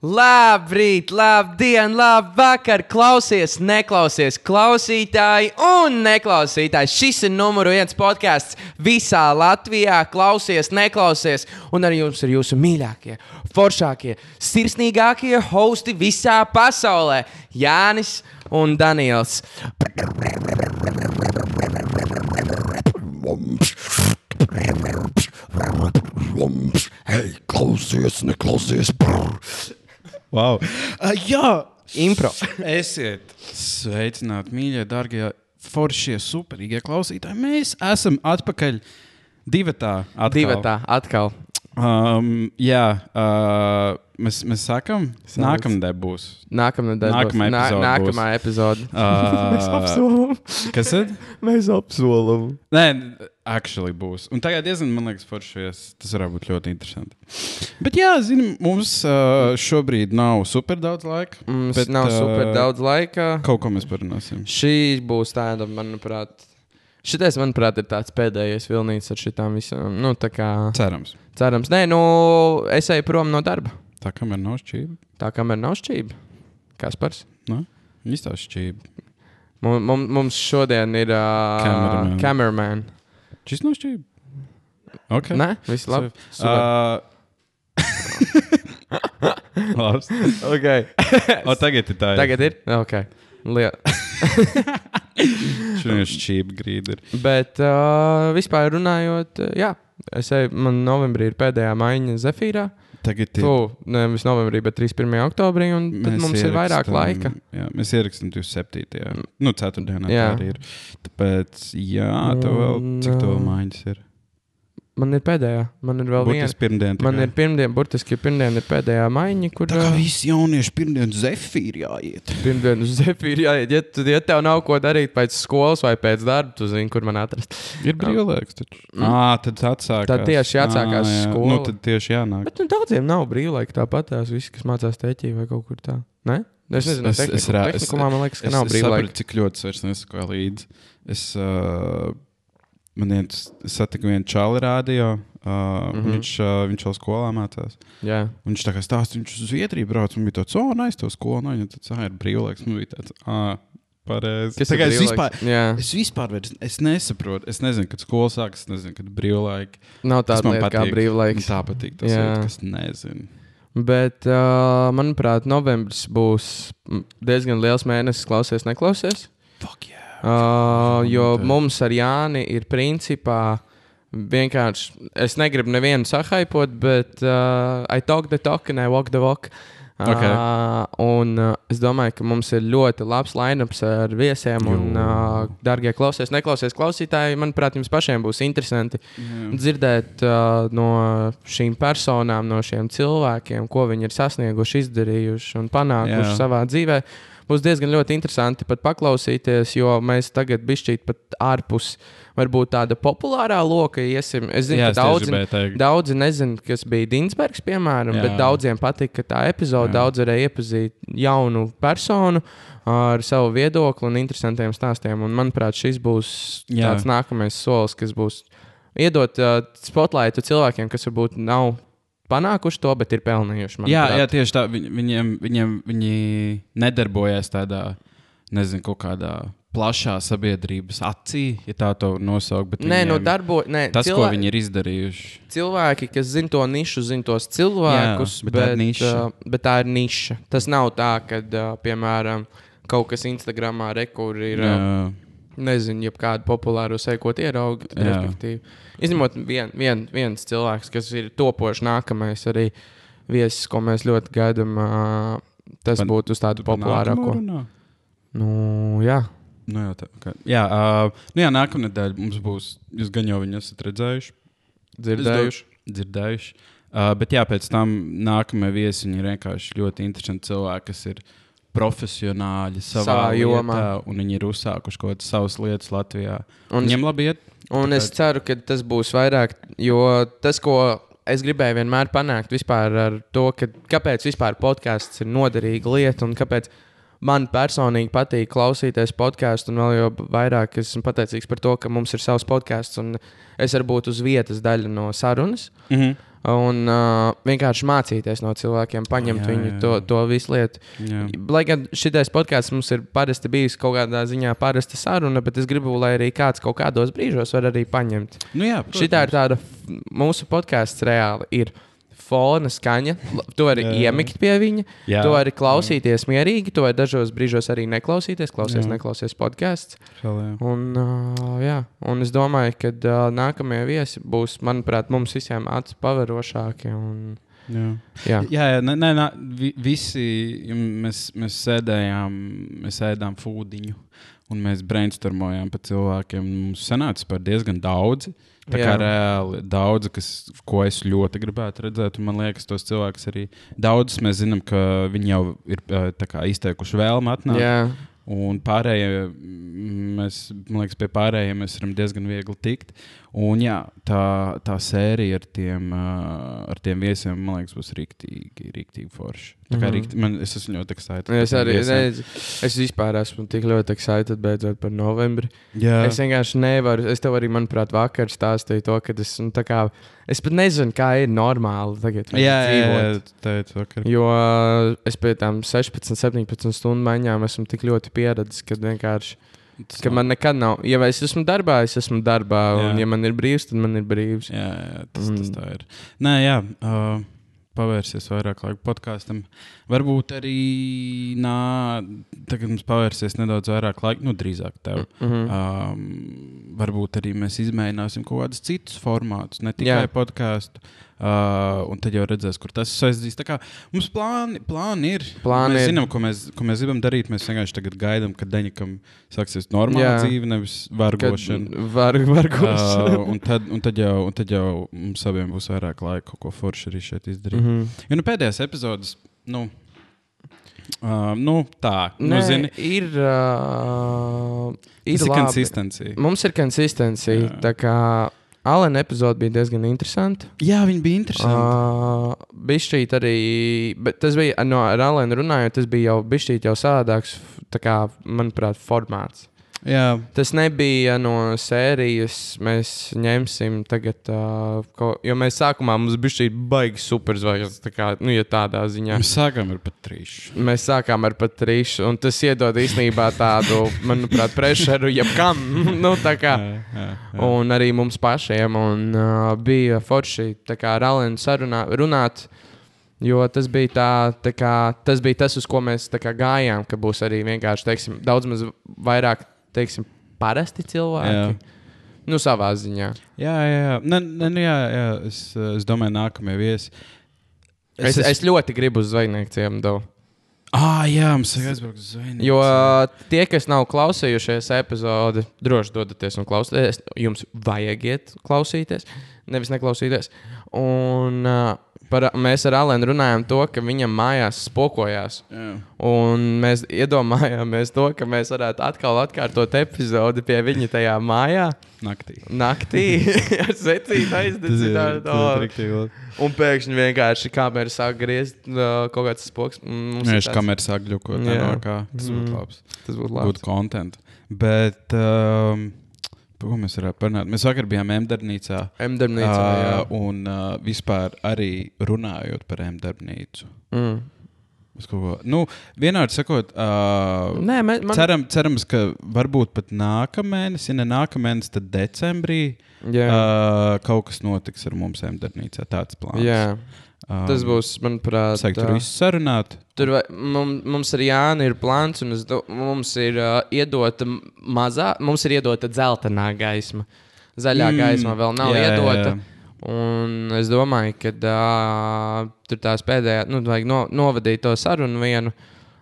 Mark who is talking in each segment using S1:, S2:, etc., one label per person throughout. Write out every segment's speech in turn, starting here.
S1: Labrīt, labdien, labvakar! Klausies, neklausies, klausītāji un neklausītāji. Šis ir numur viens podkāsts visā Latvijā. Klausies, neklausies, un ar jums ir jūsu mīļākie, foršākie, sirsnīgākie hosti visā pasaulē - Jānis un Daniels.
S2: Hei, klausies, neklausies. Brr.
S3: Wow. Uh, jā,
S1: Impro.
S3: esiet sveicināti, mīļie, darbie, foršie, superīgie klausītāji. Mēs esam atpakaļ divatā. Atkal.
S1: Divi tā, atkal.
S3: Um, jā, uh, mēs, mēs sakām, nākamnedēļ būs.
S1: Nākamā nedēļa.
S3: Nākamā
S1: būs. Nā-
S3: epizode
S1: Nākamā epizode.
S3: Uh, kas ir?
S1: Mēs apsolam.
S3: Nē, actually būs. Un tagad diezgan, man liekas, foršies. Tas varētu būt ļoti interesanti. Bet, jā, zinām, mums uh, šobrīd nav super daudz laika.
S1: Mums
S3: bet,
S1: nav super
S3: uh,
S1: daudz laika.
S3: Kaut ko mēs parunāsim.
S1: Šī būs tāda, manuprāt, šitais, manuprāt, ir tāds pēdējais vilnīts ar šitām visām. Nu, tā kā
S3: Cerams.
S1: cerams, nē, nu, es eju prom no darba.
S3: Tā kā man nav šķība.
S1: Tā kā man nav šķība. Kas par?
S3: Nu, izstāsta šķība.
S1: Mums, mums, šodien ir uh,
S3: Cameraman. Šis nav šķība. Okay.
S1: Nē, viss labi.
S3: Uh, Labs.
S1: Okay.
S3: O, tagad ir tā.
S1: Tagad ir? Okay.
S3: Šodien šķība grīda ir.
S1: Bet uh, vispār runājot, jā, es eju, man novembrī ir pēdējā maiņa Zefīrā.
S3: Tagad ir.
S1: Tu, nevis novembrī, bet 31. oktobrī, un tad mums ir vairāk laika.
S3: Jā, mēs ierakstām 27. Nu, 4. dienā
S1: Jā.
S3: tā arī ir. Tāpēc, jā, tev vēl, cik tev mājas ir?
S1: Man ir pēdējā, man ir vēl viena.
S3: Būtis pirmdien.
S1: Man ir pirmdiena, burtiski pirmdiena ir pēdējā maiņa, kur
S3: Tā kā
S1: uh,
S3: visi jaunieši pirmdien zefīri jāiet.
S1: pirmdiena uz Zefīru jāiet. Ja, tu- ja tev nav ko darīt pēc skolas vai pēc darba, tu zini, kur man atrast.
S3: Ir brīvlaiks taču. Ā, tad atsākās.
S1: Tad tieši atsākās
S3: Ā, jā.
S1: skola.
S3: Nu, tad tieši jānāk.
S1: Bet nu, daudziem nav brīvlaika tāpat, tās visi, kas mācās tēķī vai kaut kur tā. Ne? Es nezinu,
S3: Es-
S1: es,
S3: es
S1: es, es,
S3: es-
S1: man liekas, ka
S3: Es,
S1: nav
S3: es
S1: brīvlaika.
S3: sapratu, cik ļoti es vairs nesakoju līdzi. Es, uh, man viens satiku vienu čāli rādio. Uh, mm. -hmm. Viņš, uh, viņš jau skolā mācās. Un viņš tā kā stāsta, viņš uz Zviedriju brauc. Man bija tāds, oh, nē, to skolu. Nē, tas ir brīvlaiks. Man bija tāds, ah, pareizi. Tā es
S1: brīvlaiks?
S3: vispār,
S1: Jā.
S3: es vispār vairs, es nesaprotu. Es nezinu, kad skola sākas, es nezinu, kad brīvlaika.
S1: Nav tāda
S3: man
S1: lieta kā brīvlaiks.
S3: Tā patīk. Tas
S1: Jā.
S3: ir, kas nezinu.
S1: Bet, uh, manuprāt, novembris būs diezgan liels mēnesis, klausies, neklausies.
S3: Fuck yeah.
S1: Uh, jo mums ar Jāni ir principā vienkārši. Es negribu nevienu sahaipot, bet uh, I talk the talk and I walk the walk. Uh,
S3: Ok.
S1: un uh, es domāju, ka mums ir ļoti labs lineups ar viesiem. Un, uh, darbie klausies, neklausies klausītāji, manuprāt, jums pašiem būs interesanti
S3: Jā.
S1: dzirdēt uh, no šīm personām, no šiem cilvēkiem, ko viņi ir sasnieguši, izdarījuši un panākuši
S3: Jā.
S1: savā dzīvē. Būs diezgan ļoti interesanti pat paklausīties, jo mēs tagad bišķīt pat ārpus varbūt tāda populārā loka iesim. Es zinu,
S3: Jā,
S1: ka daudzi, daudzi nezina, kas bija Dinsbergs, piemēram,
S3: Jā.
S1: bet daudziem patika tā epizode. Daudz varēja iepazīt jaunu personu ar savu viedokli un interesantiem stāstiem. Un, manuprāt, šis būs
S3: Jā.
S1: tāds nākamais solis, kas būs iedot uh, spotlightu cilvēkiem, kas varbūt nav panākuši to, bet ir pelnījuši.
S3: Jā,
S1: manuprāt.
S3: jā, tieši tā. Viņ, viņiem, viņiem viņi nedarbojas tādā, nezinu, kaut kādā plašā sabiedrības acī, ja tā to nosaukt. bet
S1: Nē, no
S3: viņiem-
S1: darbo. Nē,
S3: Tas,
S1: cilvē-
S3: ko viņi ir izdarījuši.
S1: cilvēki, kas zina to nišu, zina tos cilvēkus,
S3: Jā, bet tā ir niša.
S1: uh, bet tā ir niša. Tas nav tā, ka, uh, piemēram, kaut kas Instagramā rekur ir. Uh, nezinu, ja kādu populāru sekot. Respektīvi, izņemot vien, vien, viens cilvēks, kas ir topošs nākamais, arī viesis, ko mēs ļoti gaidām. Uh, tas
S3: Pan-
S1: būtu uz tādu populārāko. Nu, jā,
S3: Nu, jā, tā, okay. jā, uh, nu, jā nākamā nedēļa mums būs. Jūs gan jau viņu esat redzējuši,
S1: dzirdējuši.
S3: dzirdējuši. Uh, bet jā, pēc tam nākamie viesi ir vienkārši ļoti interesanti cilvēki, kas ir profesionāļi savā,
S1: savā jomā.
S3: jomā. Un viņi ir uzsākuši kaut kādas savas lietas Latvijā.
S1: Un-
S3: viņiem labi iet.
S1: Un es ceru, ka tas būs vairāk, jo tas, ko es gribēju vienmēr panākt to, ka kāpēc vispār podkāsts ir noderīga lieta un kāpēc man personīgi patīk klausīties podkāstu, un vēl jau vairāk esmu pateicīgs par to, ka mums ir savs podkāsts, un es varu būt uz vietas daļa no sarunas.
S3: Mm -hmm.
S1: Un uh, vienkārši mācīties no cilvēkiem, paņemt
S3: Jā,
S1: viņu
S3: jā,
S1: to,
S3: jā.
S1: to visu lietu.
S3: Jā.
S1: Lai gan šis podkāsts mums ir parasti bijis kaut kādā ziņā parasta saruna, bet es gribu, lai arī kāds kaut kādos brīžos var arī paņemt.
S3: Nu, jā,
S1: Šī ir tāda, mūsu podkāsts reāli ir fona skaņa. Tu vari iemikt pie viņa,
S3: Jā,
S1: tu vari klausīties mierīgi, tu vari dažos brīžos arī neklausīties, klausies,
S3: Jā.
S1: neklausies podkāsts. Un, uh, jā, un es domāju, ka uh, nākamie viesi būs, manuprāt, mums visiem acu paverošāki. Un,
S3: Jā.
S1: jā.
S3: Jā, jā nē, nē, nē, vi- visi mēs, mēs sēdējām, mēs ēdām fūdiņu. Un mēs brainstormojām par cilvēkiem. Mums sanāca par diezgan daudz. Tā kā
S1: Jā.
S3: reāli daudz, kas, ko es ļoti gribētu redzēt, un man liekas, tos cilvēkus arī daudzus mēs zinām, ka viņi jau ir tā kā izteikuši vēlmu atnākt.
S1: Jā,
S3: Un pārējie, mēs, man liekas, pie pārējiem mēs varam diezgan viegli tikt. Un jā, tā, tā sērija ar tiem, ā, ar tiem viesiem, man liekas, būs rīktīgi, rīktīgi forši. Tā kā
S1: Mhm.
S3: rīkti, man, es esmu ļoti excited.
S1: es arī
S3: viesiem.
S1: redzu, es vispār esmu tik ļoti excited beidzot par novembri.
S3: Jā,
S1: Es vienkārši nevaru. Es tev arī, manuprāt, vakar stāstīju to, ka es, nu, kā, es pat nezinu, kā ir normāli tagad
S3: jā, jā, jā, tā ir vakar.
S1: Jo uh, es pie tām 16, 17 stundu maiņām esmu tik ļoti pieradis, ka vienkārši.
S3: Tas
S1: Ka
S3: nav-
S1: man nekad nav. Ja es esmu darbā, es esmu darbā. Un,
S3: Jā.
S1: ja man ir brīvs, tad man ir brīvs.
S3: Jā, jā tas,
S1: Mm.
S3: tas tā ir. Nē, jā. Uh, Pavērsies vairāk laika podkāstam. Varbūt arī nā, tagad mums pavērsies nedaudz vairāk laika, nu, drīzāk tev.
S1: Mm -hmm.
S3: Um, varbūt arī mēs izmēģināsim kaut kādus citus formātus, ne tikai podkāstu. Uh, un tad jau redzēs, kur tas aizdīs. Mums plāni, plāni ir.
S1: Plāni
S3: mēs
S1: ir.
S3: zinām, ko mēs, ko mēs gribam darīt. Mēs vienkārši tagad gaidām, kad Deņķam sāksies normāla
S1: Jā.
S3: dzīve, nevis vargošana.
S1: Var, var gūt.
S3: Uh, un, tad, un, tad jau, un tad jau mums abiem būs vairāk laika ko foršu arī šeit izdarīt. Mm. -hmm. Jo nu, pēdējās epizodes, nu, uh, nu tā, nu,
S1: Nē,
S3: zini,
S1: ir. Uh, ir
S3: ir konsistencija.
S1: Mums ir konsistencija. Alena epizode bija diezgan interesanta.
S3: Jā, viņi bija interesanti.
S1: Uh, bišķīt arī, bet tas bija no ar Alenu runājot, tas bija jau bišķīt jau savādāks, f- tā kā, manuprāt, formāts.
S3: Jā,
S1: Tas nebija no sērijas, mēs ņemsim tagad, uh, ko, jo mēs sākumā mums bija šī baigi superzvaigznes, tā kā, nu, ja tādā ziņā.
S3: mēs sākām ar pat trīšu.
S1: Mēs sākām ar patrīšu, un tas iedod īstenībā tādu, manuprāt, prešeru jebkam. nu.
S3: Jā, jā, jā.
S1: Un arī mums pašiem un, uh, bija forši ar Alenu sarunā, runāt. Jo tas bija, tā, tā kā, tas bija tas, uz ko mēs kā gājām, ka būs arī vienkārši teiksim, daudz vairāk teiksim, parasti cilvēki.
S3: Jā.
S1: Nu, savā ziņā.
S3: Jā, jā, jā. Nē, nē, nu jā, jā. Es, es domāju, nākamie viesi.
S1: Es, es, es ļoti gribu uz zvejnieku ciematu.
S3: Ah, jā, mums ir aizbraukt uz Zvaigznes.
S1: Jo tie, kas nav klausījušies epizodi, droši dodaties un klausieties. Jums vajag iet klausīties, nevis neklausīties. Un, uh, par, mēs ar Alēnu runājām to, ka viņam mājās spokojās. Mēs iedomājāmies to, ka mēs varētu atkal atkārtot epizodi pie viņa tajā mājā.
S3: Naktī.
S1: Naktī ar secību aizdedzinātu.
S3: labi.
S1: Un pēkšņi vienkārši kamera sāk griezt uh, kaut kāds spoks. Mums ir
S3: Viņš kamerā sāk kā tas būtu
S1: Mm.
S3: labs.
S1: Tas būtu labi.
S3: Good content. Bet, um, ko mēs varētu parunāt? Mēs vakar bijām M-darbnīcā.
S1: M-darbnīcā. jā.
S3: Uh, un uh, vispār arī runājot par M-darbnīcu.
S1: Mm.
S3: Ko- Nu, vienādi sakot, uh,
S1: Nē, man, man...
S3: ceram, cerams, ka varbūt pat nākamēnes, ja ne nākamēnes, tad decembrī
S1: Jā,
S3: uh, kaut kas notiks ar mums M-darbnīcā. Tāds plāns.
S1: jā.
S3: Um,
S1: tas būs, manuprāt,
S3: Sāk tur
S1: ā,
S3: visu sarunāt.
S1: Tur vai- mums, mums ar Jānu ir plāns, un do, mums ir uh, iedota mazā, mums ir iedota dzeltenā gaisma. Zaļā
S3: Mm,
S1: gaisma vēl nav
S3: jā, jā,
S1: iedota.
S3: jā.
S1: Un es domāju, ka uh, tur tās pēdējā, nu, vajag no, novadīt to sarunu vienu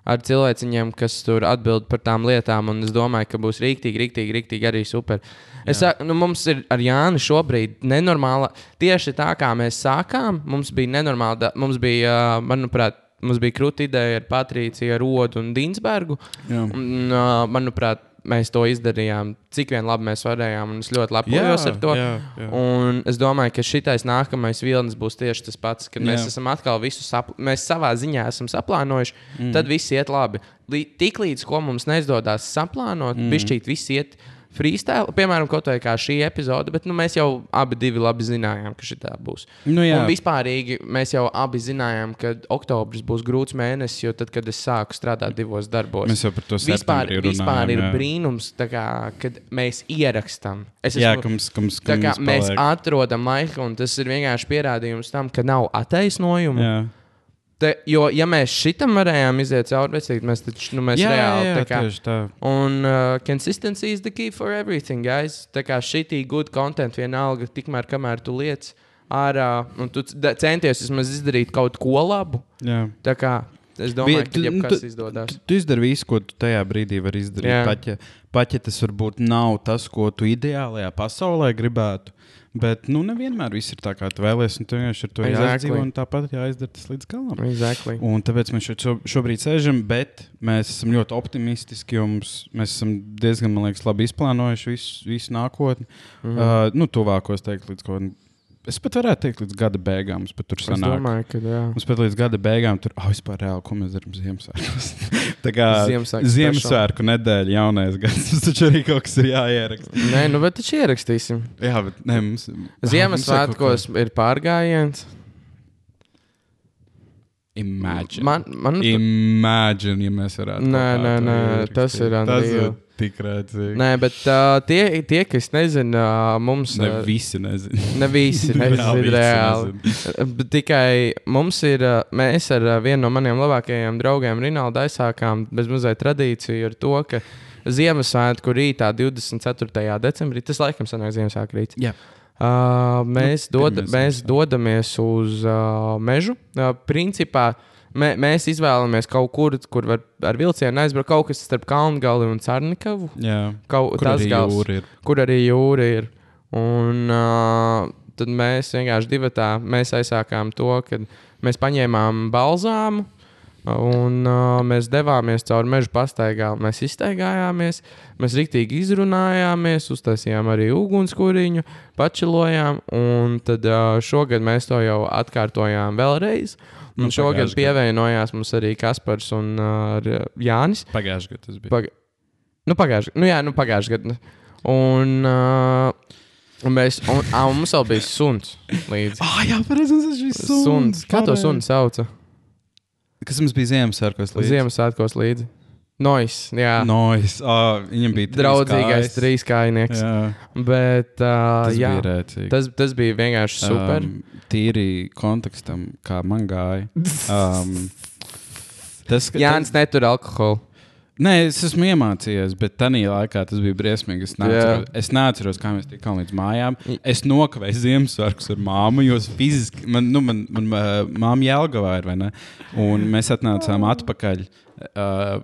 S1: ar cilvēciņiem, kas tur atbild par tām lietām. Un es domāju, ka būs rīktīgi, rīktīgi, rīktīgi arī super. Es saku, nu, mums ir ar Jānu šobrīd nenormāla. Tieši tā kā mēs sākām, mums bija nenormāla. Mums bija, manuprāt, mums bija krūta ideja ar Patrīciju, Rodu un Dinsbergu.
S3: Jā.
S1: Un, manuprāt, mēs to izdarījām, cik vien labi mēs varējām. Un es ļoti lepojos ar to.
S3: Jā, jā.
S1: Un es domāju, ka šitais nākamais vilnis būs tieši tas pats, kad mēs
S3: Jā.
S1: esam atkal visu mēs savā ziņā esam saplānojuši. Mm. Tad viss iet labi. Lī- Tiklīdz ko mums neizdodas saplānot, mm. bišķīt viss iet. Freestyle, piemēram, kaut kā šī epizode, bet nu, mēs jau abi divi labi zinājām, ka šī tā būs.
S3: Nu, jā.
S1: Un vispārīgi mēs jau abi zinājām, ka oktobris būs grūts mēnesis, jo tad, kad es sāku strādāt divos darbos,
S3: Mēs jau par to
S1: vispār,
S3: septembrī
S1: vispār
S3: runājām,
S1: ir
S3: jā.
S1: brīnums, kā, kad mēs ierakstām. Es
S3: Jā,
S1: esmu-
S3: ka mums, ka
S1: Tā kā mēs atrodam laiku, un tas ir vienkārši pierādījums tam, ka nav attaisnojumu.
S3: Jā.
S1: Te, jo, ja mēs šitam varējām iziet cauri, vecīt, mēs taču nu, mēs
S3: Jā,
S1: reāli
S3: jā,
S1: tā kā.
S3: tieši tā.
S1: Un uh, consistency is the key for everything, guys. Tā kā šī good content vienalga, tikmēr kamēr tu liec ārā, un tu centies vismaz izdarīt kaut ko labu.
S3: Jā.
S1: Tā kā es domāju,
S3: tu-
S1: ka jebkas
S3: tu-
S1: izdodas.
S3: Tu, tu izdari visu, ko tu tajā brīdī vari izdarīt. Pat ja, pat ja tas varbūt nav tas, ko tu ideālajā pasaulē gribētu. Bet nu, nevienmēr viss ir tā, kā tu vēlēsies. Un tu vienkārši ar to
S1: Exactly.
S3: jāizdzīvo un tāpat jāizdara tas līdz galam.
S1: Exactly.
S3: Un tāpēc mēs šeit šo- šobrīd sēžam, bet mēs esam ļoti optimistiski. jo Mums, mēs esam diezgan man liekas, labi izplānojuši visu, visu nākotni. Mm. -hmm. uh, nu, tuvākos teikt, līdz kaut kādam. Es pat varētu teikt, līdz gada beigām. Mums tur
S1: Es
S3: sanāk.
S1: domāju, ka jā.
S3: Mums pat līdz gada beigām tur, ah, vispār reāli, ko mēs darām Ziemassvētkos. Tā kā
S1: Ziemassvētku
S3: Ziemassvētku nedēļa, jaunais gads. Tas taču arī kaut kas ir jāieraksta.
S1: Nē, nu bet taču ierakstīsim.
S3: Jā, bet ne, mums.
S1: Ziemassvētkos ir pārgājiens.
S3: Imagine.
S1: Man, man,
S3: Imagine, ja mēs varētu.
S1: Nē, nē, nē, tas ir
S3: Tas ir tik rēcīgi.
S1: Nē, bet uh, tie, tie, kas nezina, uh, mums
S3: Ne
S1: uh,
S3: visi nezina.
S1: ne visi nezina reāli.
S3: nezina.
S1: Bet Tikai mums ir, uh, mēs ar uh, vienu no maniem labākajiem draugiem, Rinaldu, aizsākām bezmazliet tradīciju ar to, ka Ziemassvētku rītā, 24. decembrī, tas laikam sanāk Ziemassvētku rīts.
S3: Jā.
S1: Uh, mēs,
S3: Nu,
S1: dod, mēs dodamies uz uh, mežu. Uh, principā mē, mēs izvēlamies kaut kur, kur var ar vilcienu aizbraukt kaut kas starp Kalngali un Cārnikavu.
S3: Jā.
S1: Kaut,
S3: Kur
S1: tas
S3: arī
S1: gals,
S3: ir?
S1: kur arī jūra ir. Un uh, tad mēs vienkārši divi tā mēs aizsākām to, ka mēs paņēmām balzāmu. Un uh, mēs devāmies cauri meža pastaigām. Mēs iztaigājāmies, mēs rīktīgi izrunājāmies, uztaisījām arī ugunskuriņu, pačilojām. Un tad uh, šogad mēs to jau atkārtojām vēlreiz. Un
S3: Nu,
S1: šogad pievienojās mums arī Kaspars un uh, Jānis.
S3: Pagājušajā gadā tas bija.
S1: Pag... Nu, pagājuši, nu, jā, nu, gadu. Un, uh, un mēs, un, ā, un mums vēl bija suns.
S3: Ah, jā, pareizi, tas bija suns.
S1: Suns. Kā to sunu sauca?
S3: Kas mums bija Ziemassvētkos? līdzi?
S1: Ziemassvētkos līdzi. Nois, jā. No.
S3: Nois. Oh, viņam bija
S1: Draudzīgais trīskājnieks.
S3: Jā,
S1: Bet, uh,
S3: tas
S1: jā,
S3: bija rēcīgi.
S1: tas, tas bija vienkārši super.
S3: Um, tīri kontekstam, kā man gāja. Um, tas, ka-
S1: Jānis netur alkoholu.
S3: Nē, es esmu iemācījies, bet tajā laikā tas bija briesmīgi. Es neatceros, es neatceros kā mēs tikām līdz mājām. Es nokavēju Ziemassvētkus ar māmu, jo fiziski, man, nu, man, man māma Jēlgavā ir? Un mēs atnācām atpakaļ. Uh,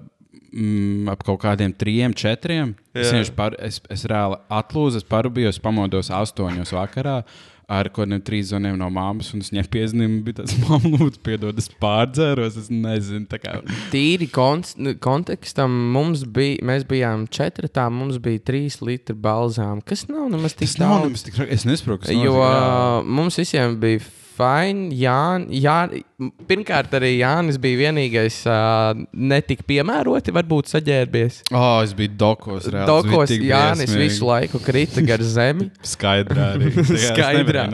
S3: Mm, ap kaut kādiem trim, četriem. Es, par, es, es reāli atlūzu, es parūpējos, pamodos astoņos vakarā ar kaut kādiem trīs zvaniem no māmas. Un es viņai piezīmēju, bija tas, lūdzu, piedod, es pārdzēros. Es nezinu, tā kā.
S1: Tīri nu, kontekstam mums bija, mēs bijām četri, tā mums bija trīs litri balzām, kas nav nemaz tik
S3: Tas nav
S1: daudz.
S3: nemaz tik. Es nesaprotu, kas
S1: Jo
S3: notiek, jā.
S1: uh, mums visiem bija fini. Jā, jā, pirmkārt, arī Jānis bija vienīgais, uh, netik piemēroti, varbūt saģērbies.
S3: Oh, es biju dokos. bija
S1: Dokos Jānis
S3: briesmīgi.
S1: visu laiku krita gar zemi.
S3: Skaidrā arī.
S1: Skaidrā.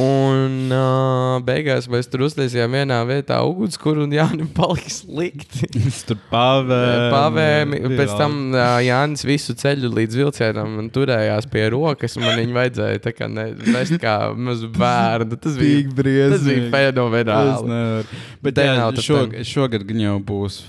S1: Un uh, beigās mēs tur uztaisījām vienā vietā ugunskura, un Jānis palika slikti.
S3: Tur.
S1: Pavēmi.
S3: bija
S1: Pēc tam uh, Jānis visu ceļu līdz vilcienam turējās pie rokas. un Man viņa vajadzēja tā kā ne, vest kā mazu bērnu. Tas bija,
S3: Tik briesmīgi.
S1: tas bija fenomenāli.
S3: Bet jā,
S1: tam.
S3: šogad gan jau būs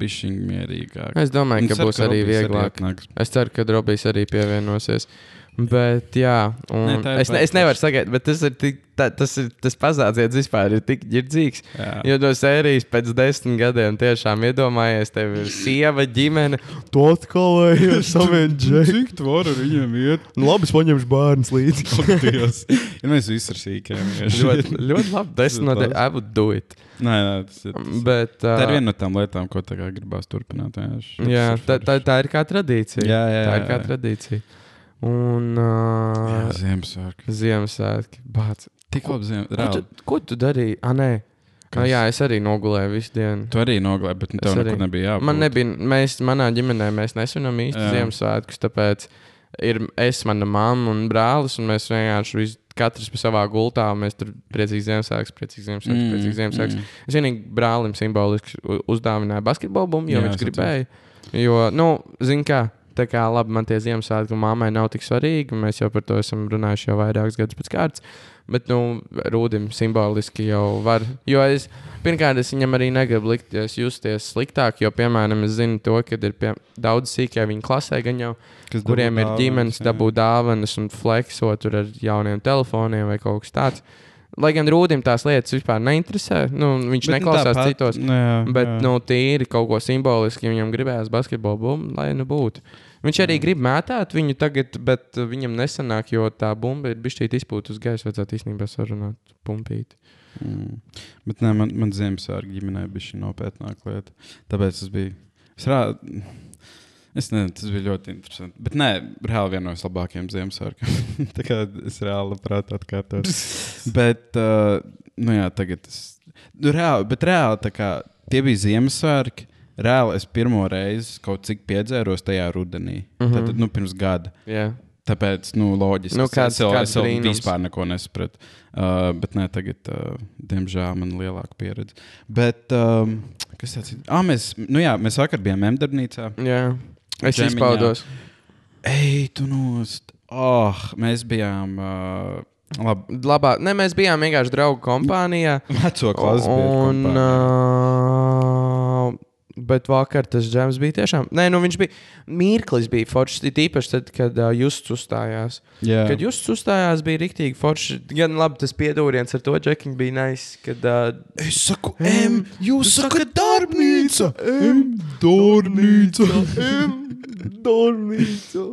S3: bišķiņ mierīgāk.
S1: Es domāju,
S3: Un
S1: ka būs arī vieglāk. Es ceru, ka Robijs arī pievienosies. Bet, jā,
S3: ir
S1: es, ne, es nevaru sagaidīt, bet tas ir tik, tā, tas, ir, tas pazādziens vispār ir tik ģirdzīgs.
S3: Jā.
S1: Jo no sērijas pēc desmit gadiem tiešām iedomājies, tev ir sieva, ģimene, tu atkal ej ar saviem džekiem.
S3: Cik tu vari ar viņiem iet?
S1: Nu, labi, es paņemšu bērnus līdzi.
S3: Dievs. Ja mēs visi ar sīkiem.
S1: ļoti, ļoti labi. Desmit no tiem, I would do it.
S3: Nē, nē, tas ir. Tas.
S1: Bet,
S3: Tā ir
S1: uh,
S3: viena no tām lietām, ko gribās turpināt.
S1: jā,
S3: ir
S1: tā, tā, tā ir kā tradīcija.
S3: Jā, jā,
S1: Tā ir
S3: jā,
S1: kā
S3: jā.
S1: tradīcija. Un
S3: Jā,
S1: uh,
S3: Ziemassvētku.
S1: Ziemassvētki. Bāc.
S3: Tik labi
S1: tu, ko tu darīji? Ah, nē.
S3: Kas?
S1: Ah, jā, es arī nogulēju visu dienu.
S3: Tu arī noglēbi, bet nu, tev
S1: arī.
S3: nebija jābūt.
S1: Man nebija, mēs, manā ģimenē mēs nesvinam īsti
S3: Jā.
S1: Ziemassvētkus, tāpēc ir es, mana mamma un brālis, un mēs vienkārši visi, katrs pa savā gultā, un mēs tur priecīgi Ziemassvētkus, priecīgi Ziemassvētkus, mm, priecīgi Ziemassvētkus. Mm. Es vienīgi brālim simboliski uzdāvināju basketbolu bumbu, jo
S3: Jā,
S1: viņš gribēja. Jo, nu, zin kā, tā kā labi, man tie Ziemassvētku mammai nav tik svarīgi, mēs jau par to esam runājuši jau vairākus gadus pēc kārtas. Bet, nu, Rūdim simboliski jau var. Jo es, pirmkārt, es viņam arī negribu likties justies sliktāk, jo, piemēram, es zinu to, ka ir pie, daudz sīkie viņa klasē, gan jau,
S3: Kas dabū
S1: kuriem ir
S3: dāvanas,
S1: ģimenes,
S3: jā.
S1: dabūt dāvanas un fleksot tur ar jauniem telefoniem vai kaut kas tāds. Lai gan Rūdim tās lietas vispār neinteresē, nu, viņš
S3: Bet, nu,
S1: neklausās
S3: tāpat-
S1: citos.
S3: Jā,
S1: Bet,
S3: jā.
S1: nu, tīri kaut ko simboliski, viņam gribējās basketbolu bumbu, lai nu būtu. Viņš arī grib mētāt viņu tagad, bet uh, viņam nesanāk, jo tā bumba ir bijusi izpūta uz gaisa. Vajadzētu īstenībā sarunāt, pumpīt.
S3: Mm. Bet nē, man, man Ziemassvētku ģimenē bija šī nopietnāka lieta. Tāpēc tas bija. Es, rā... es nezinu, tas bija ļoti interesanti. Bet nē, reāli viena no labākajiem Ziemassvētkiem. Tā kā es reāli labprāt atkārtotu. bet, uh, nu jā, tagad tas. Nu, reāli, bet reāli tā kā tie bija Ziemassvētki. Reāli es pirmo reizi kaut cik piedzēros tajā rudenī. Mm. -hmm. Tad, nu, pirms gada.
S1: Jā,
S3: Tāpēc, nu, loģiski.
S1: Nu, kāds-
S3: es jau,
S1: kāds
S3: es jau vispār neko nesapratu. Uh, bet, nē, tagad, uh, diemžēl, man ir lielāka pieredze. Bet, um, kas tas ir? Ah, mēs, nu jā, mēs vakar bijām Emdarbnīcā.
S1: jā. es
S3: Džemiņā.
S1: izpaudos.
S3: Ej, tu nost! Oh, mēs bijām. Uh, labi,
S1: Labā, ne, mēs bijām vienkārši draugu kompānijā.
S3: veco klases
S1: Un,
S3: biedru kompānija.
S1: uh, bet vakar tas džēms bija tiešām. Nē, nu viņš bija. Mirklis bija foršs. It īpaši tad, kad uh, jūs uzstājās.
S3: Jā,
S1: Kad jūs uzstājās, bija rīktīgi forši. Gan labi, tas piedūriens ar to džekiņu bija nice. Kad, uh,
S2: Es saku, M, jūs sakat, darbnīca! M, darbnīca!
S1: M, dārnīca.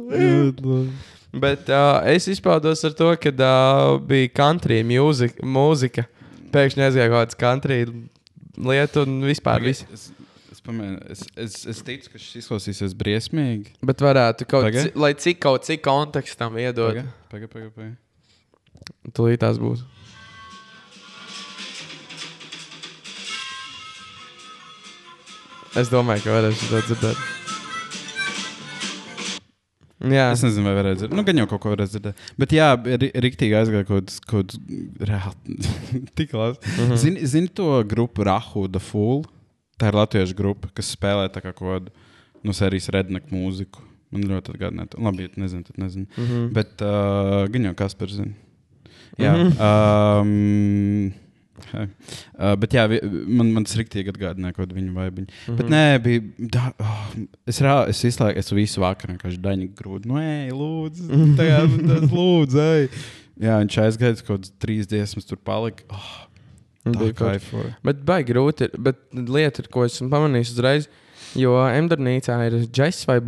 S1: Bet uh, es izpaudos ar to, ka uh, bija country mūzika, mūzika. Pēkšņi aizgāja kaut kāds country lieta un vispār viss.
S3: Es, es, es, ticu, ka šis izklausīsies briesmīgi.
S1: Bet varētu kaut kādā, lai cik kaut cik kontekstam iedot.
S3: Pagaid, pagaid, pagaid.
S1: Tūlīt tās būs. Es domāju, ka varēšu to dzirdēt. Jā,
S3: Es nezinu, vai varētu dzirdēt. Nu, gan jau kaut ko varētu dzirdēt. Bet jā, rīktīgi aizgāja kaut kas, reāli. Tik labi.
S1: Mhm.
S3: zini to grupu Rahu, The Fool? Tā ir latviešu grupa, kas spēlē tā kā kaut kādu no sērijas redneku mūziku. Man ļoti atgādināja. to. Labi, ja tu nezini, tad nezinu. Mm
S1: Mhm.
S3: -hmm. Bet uh, gan jau kas par zinu. Jā. Mm -hmm. um. Uh, bet jā, man, man tas rīktīgi atgādināja kaut kādu viņu vaibiņu. Mm -hmm. Bet nē, bija. Da, oh, es, rā, es visu laiku, es visu vakaru vienkārši daņu grūdu. Nu, ej, lūdzu, kā tas lūdzu, ej. Jā, viņš aizgāja kaut kādas trīs dziesmas, tur palika. Oh,
S1: Bet baigi grūti. ir. Bet lieta, ko esmu pamanījis uzreiz, jo Emdārnīcā ir džeks vai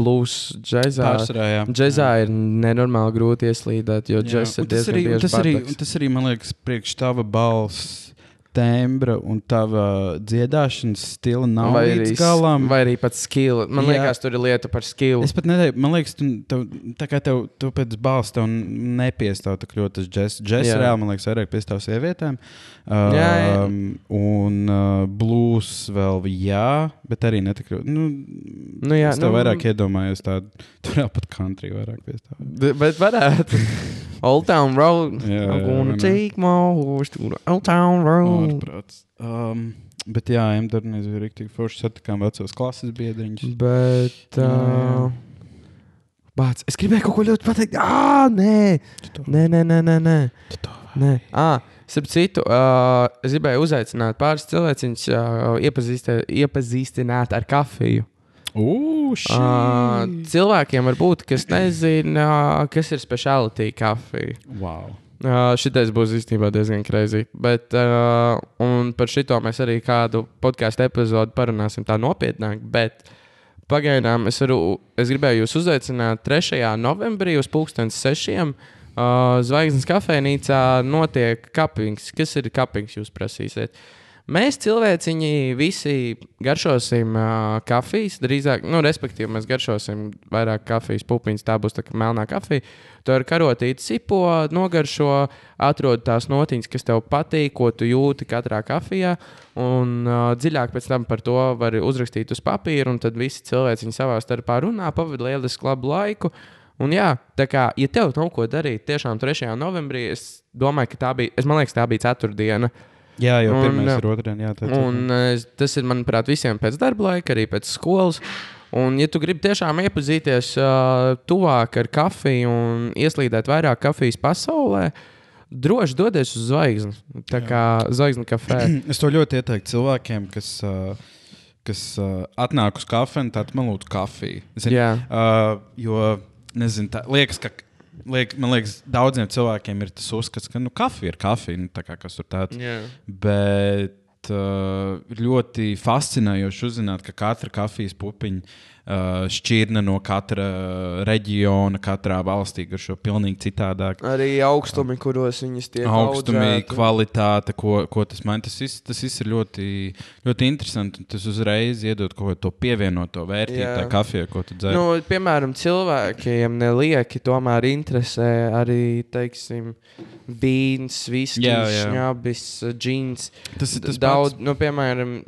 S3: jā.
S1: džezā ir nenormāli grūti ieslīdēt, jo džeks ir diezgan
S3: arī, tas, arī, tas arī, man liekas, priekš tava balss. Tembra un tava dziedāšanas stila nav
S1: Vai
S3: līdz
S1: arī,
S3: galam.
S1: vai arī pat skill. Man
S3: Jā.
S1: liekas, tur ir lieta par skill.
S3: Es pat nedomāju, man liekas, tu, tev, tā kā tev, tu pēc balss tev nepiestāv tik ļoti tas džeks. Džeks reāli, man liekas, vairāk piestāv sievietēm. Um,
S1: Jā, jā.
S3: Un uh, blues vēl, jā, bet arī netik ļoti. Nu,
S1: Nu jā,
S3: es tev
S1: nu-
S3: vairāk iedomājos tādu, tur jau pat country vairāk piestāv.
S1: Bet varētu. Old Town Road.
S3: Jā,
S1: I'm
S3: jā,
S1: gonna take my horse to the Old Town Road.
S3: Ārprāts. Um, bet jā, Emdārnijas bija rīktīgi forši satikām vecos klases biedriņus.
S1: Bet. Uh, Bāc, es gribēju kaut ko ļoti pateikt. Ah, nē, nē, nē, nē, nē. nē. nē. Ah, Starp citu, uh, es gribēju uzaicināt pāris cilvēkus, uh, iepazīstināt ar kafiju.
S3: Ugh,
S1: Uh, cilvēkiem varbūt, kas nezina, uh, kas ir speciālitāte kafija.
S3: wow.
S1: Uh, šitais būs īstenībā diezgan greizi. Bet uh, un par šito mēs arī kādu podkāstu epizodi parunāsim tā nopietnāk. Bet pagaidām es, varu, es gribēju jūs uzaicināt 3. novembrī uz 2006. Uh, Zvaigznes kafejnīcā notiek kapings. Kas ir kapings, jūs prasīsiet? Mēs cilvēciņi visi garšosim uh, kafijas, drīzāk, nu, respektīvi, mēs garšosim vairāk kafijas pupiņas. Tā būs tā kā melnā kafija. Tu ar karotīti cipo, nogaršo, atrod tās notiņas, kas tev patīk, ko tu jūti katrā kafijā. Un uh, dziļāk pēc tam par to var uzrakstīt uz papīra, un tad visi cilvēki savā starpā runā, pavadīja lielisku labu laiku. Un jā, tā kā, ja tev nav ko darīt, tiešām 3. novembrī, es domāju, ka tā bija, es man liekas, tā bija ceturtdiena.
S3: Jā, jau pirmais
S1: jā.
S3: ir otrdiena. Jā, tā, tā,
S1: Un eh, tas ir, manuprāt, visiem pēc darba laika, arī pēc skolas. Un, ja tu gribi tiešām iepazīties uh, tuvāk ar kafiju un ieslīdēt vairāk kafijas pasaulē, droši dodies uz zvaigzni. Tā kā zvaigznes kafē.
S3: Es to ļoti ieteiktu cilvēkiem, kas, uh, kas uh, atnāk uz kafiju, tad man lūdzu kafiju. Zini,
S1: Jā.
S3: uh, jo, nezinu, tā liekas, ka. Liek, man liekas, daudziem cilvēkiem ir tas uzskats, ka nu, kafija ir kafija. Nu, tā kā kas tur tāds.
S1: Jā.
S3: Bet uh, ļoti fascinējoši uzzināt, ka katra kafijas pupiņa šķirne no katra reģiona, katrā valstī garšo pilnīgi citādāk.
S1: Arī augstumi, kuros viņas tiek
S3: Augstumi,
S1: audzēti.
S3: kvalitāte, ko, ko tas man tas, viss- tas viss ir ļoti, ļoti interesanti. Tas uzreiz iedod kaut ko to pievienoto vērtību
S1: Jā.
S3: tajā kafijā, ko tu dzer.
S1: Nu, piemēram, cilvēkiem nelieki tomēr interesē arī, teiksim, viskijs,
S3: jā.
S1: šņabis, džins.
S3: tas ir tas
S1: daudz, nu, piemēram,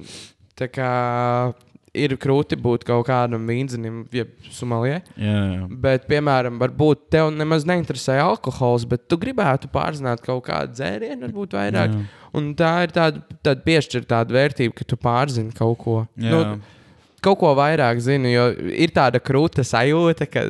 S1: tā kā ir grūti būt kaut kādam vīnzinim, jeb sumalijai.
S3: Jā, jā.
S1: Bet, piemēram, varbūt tev nemaz neinteresē alkohols, bet tu gribētu pārzināt kaut kādu dzērienu, varbūt vairāk.
S3: Jā.
S1: Un tā ir tāda, tāda piešķirta vērtība, ka tu pārzini kaut ko.
S3: Jā.
S1: Nu, kaut ko vairāk zini, jo ir tāda krūta sajūta, ka,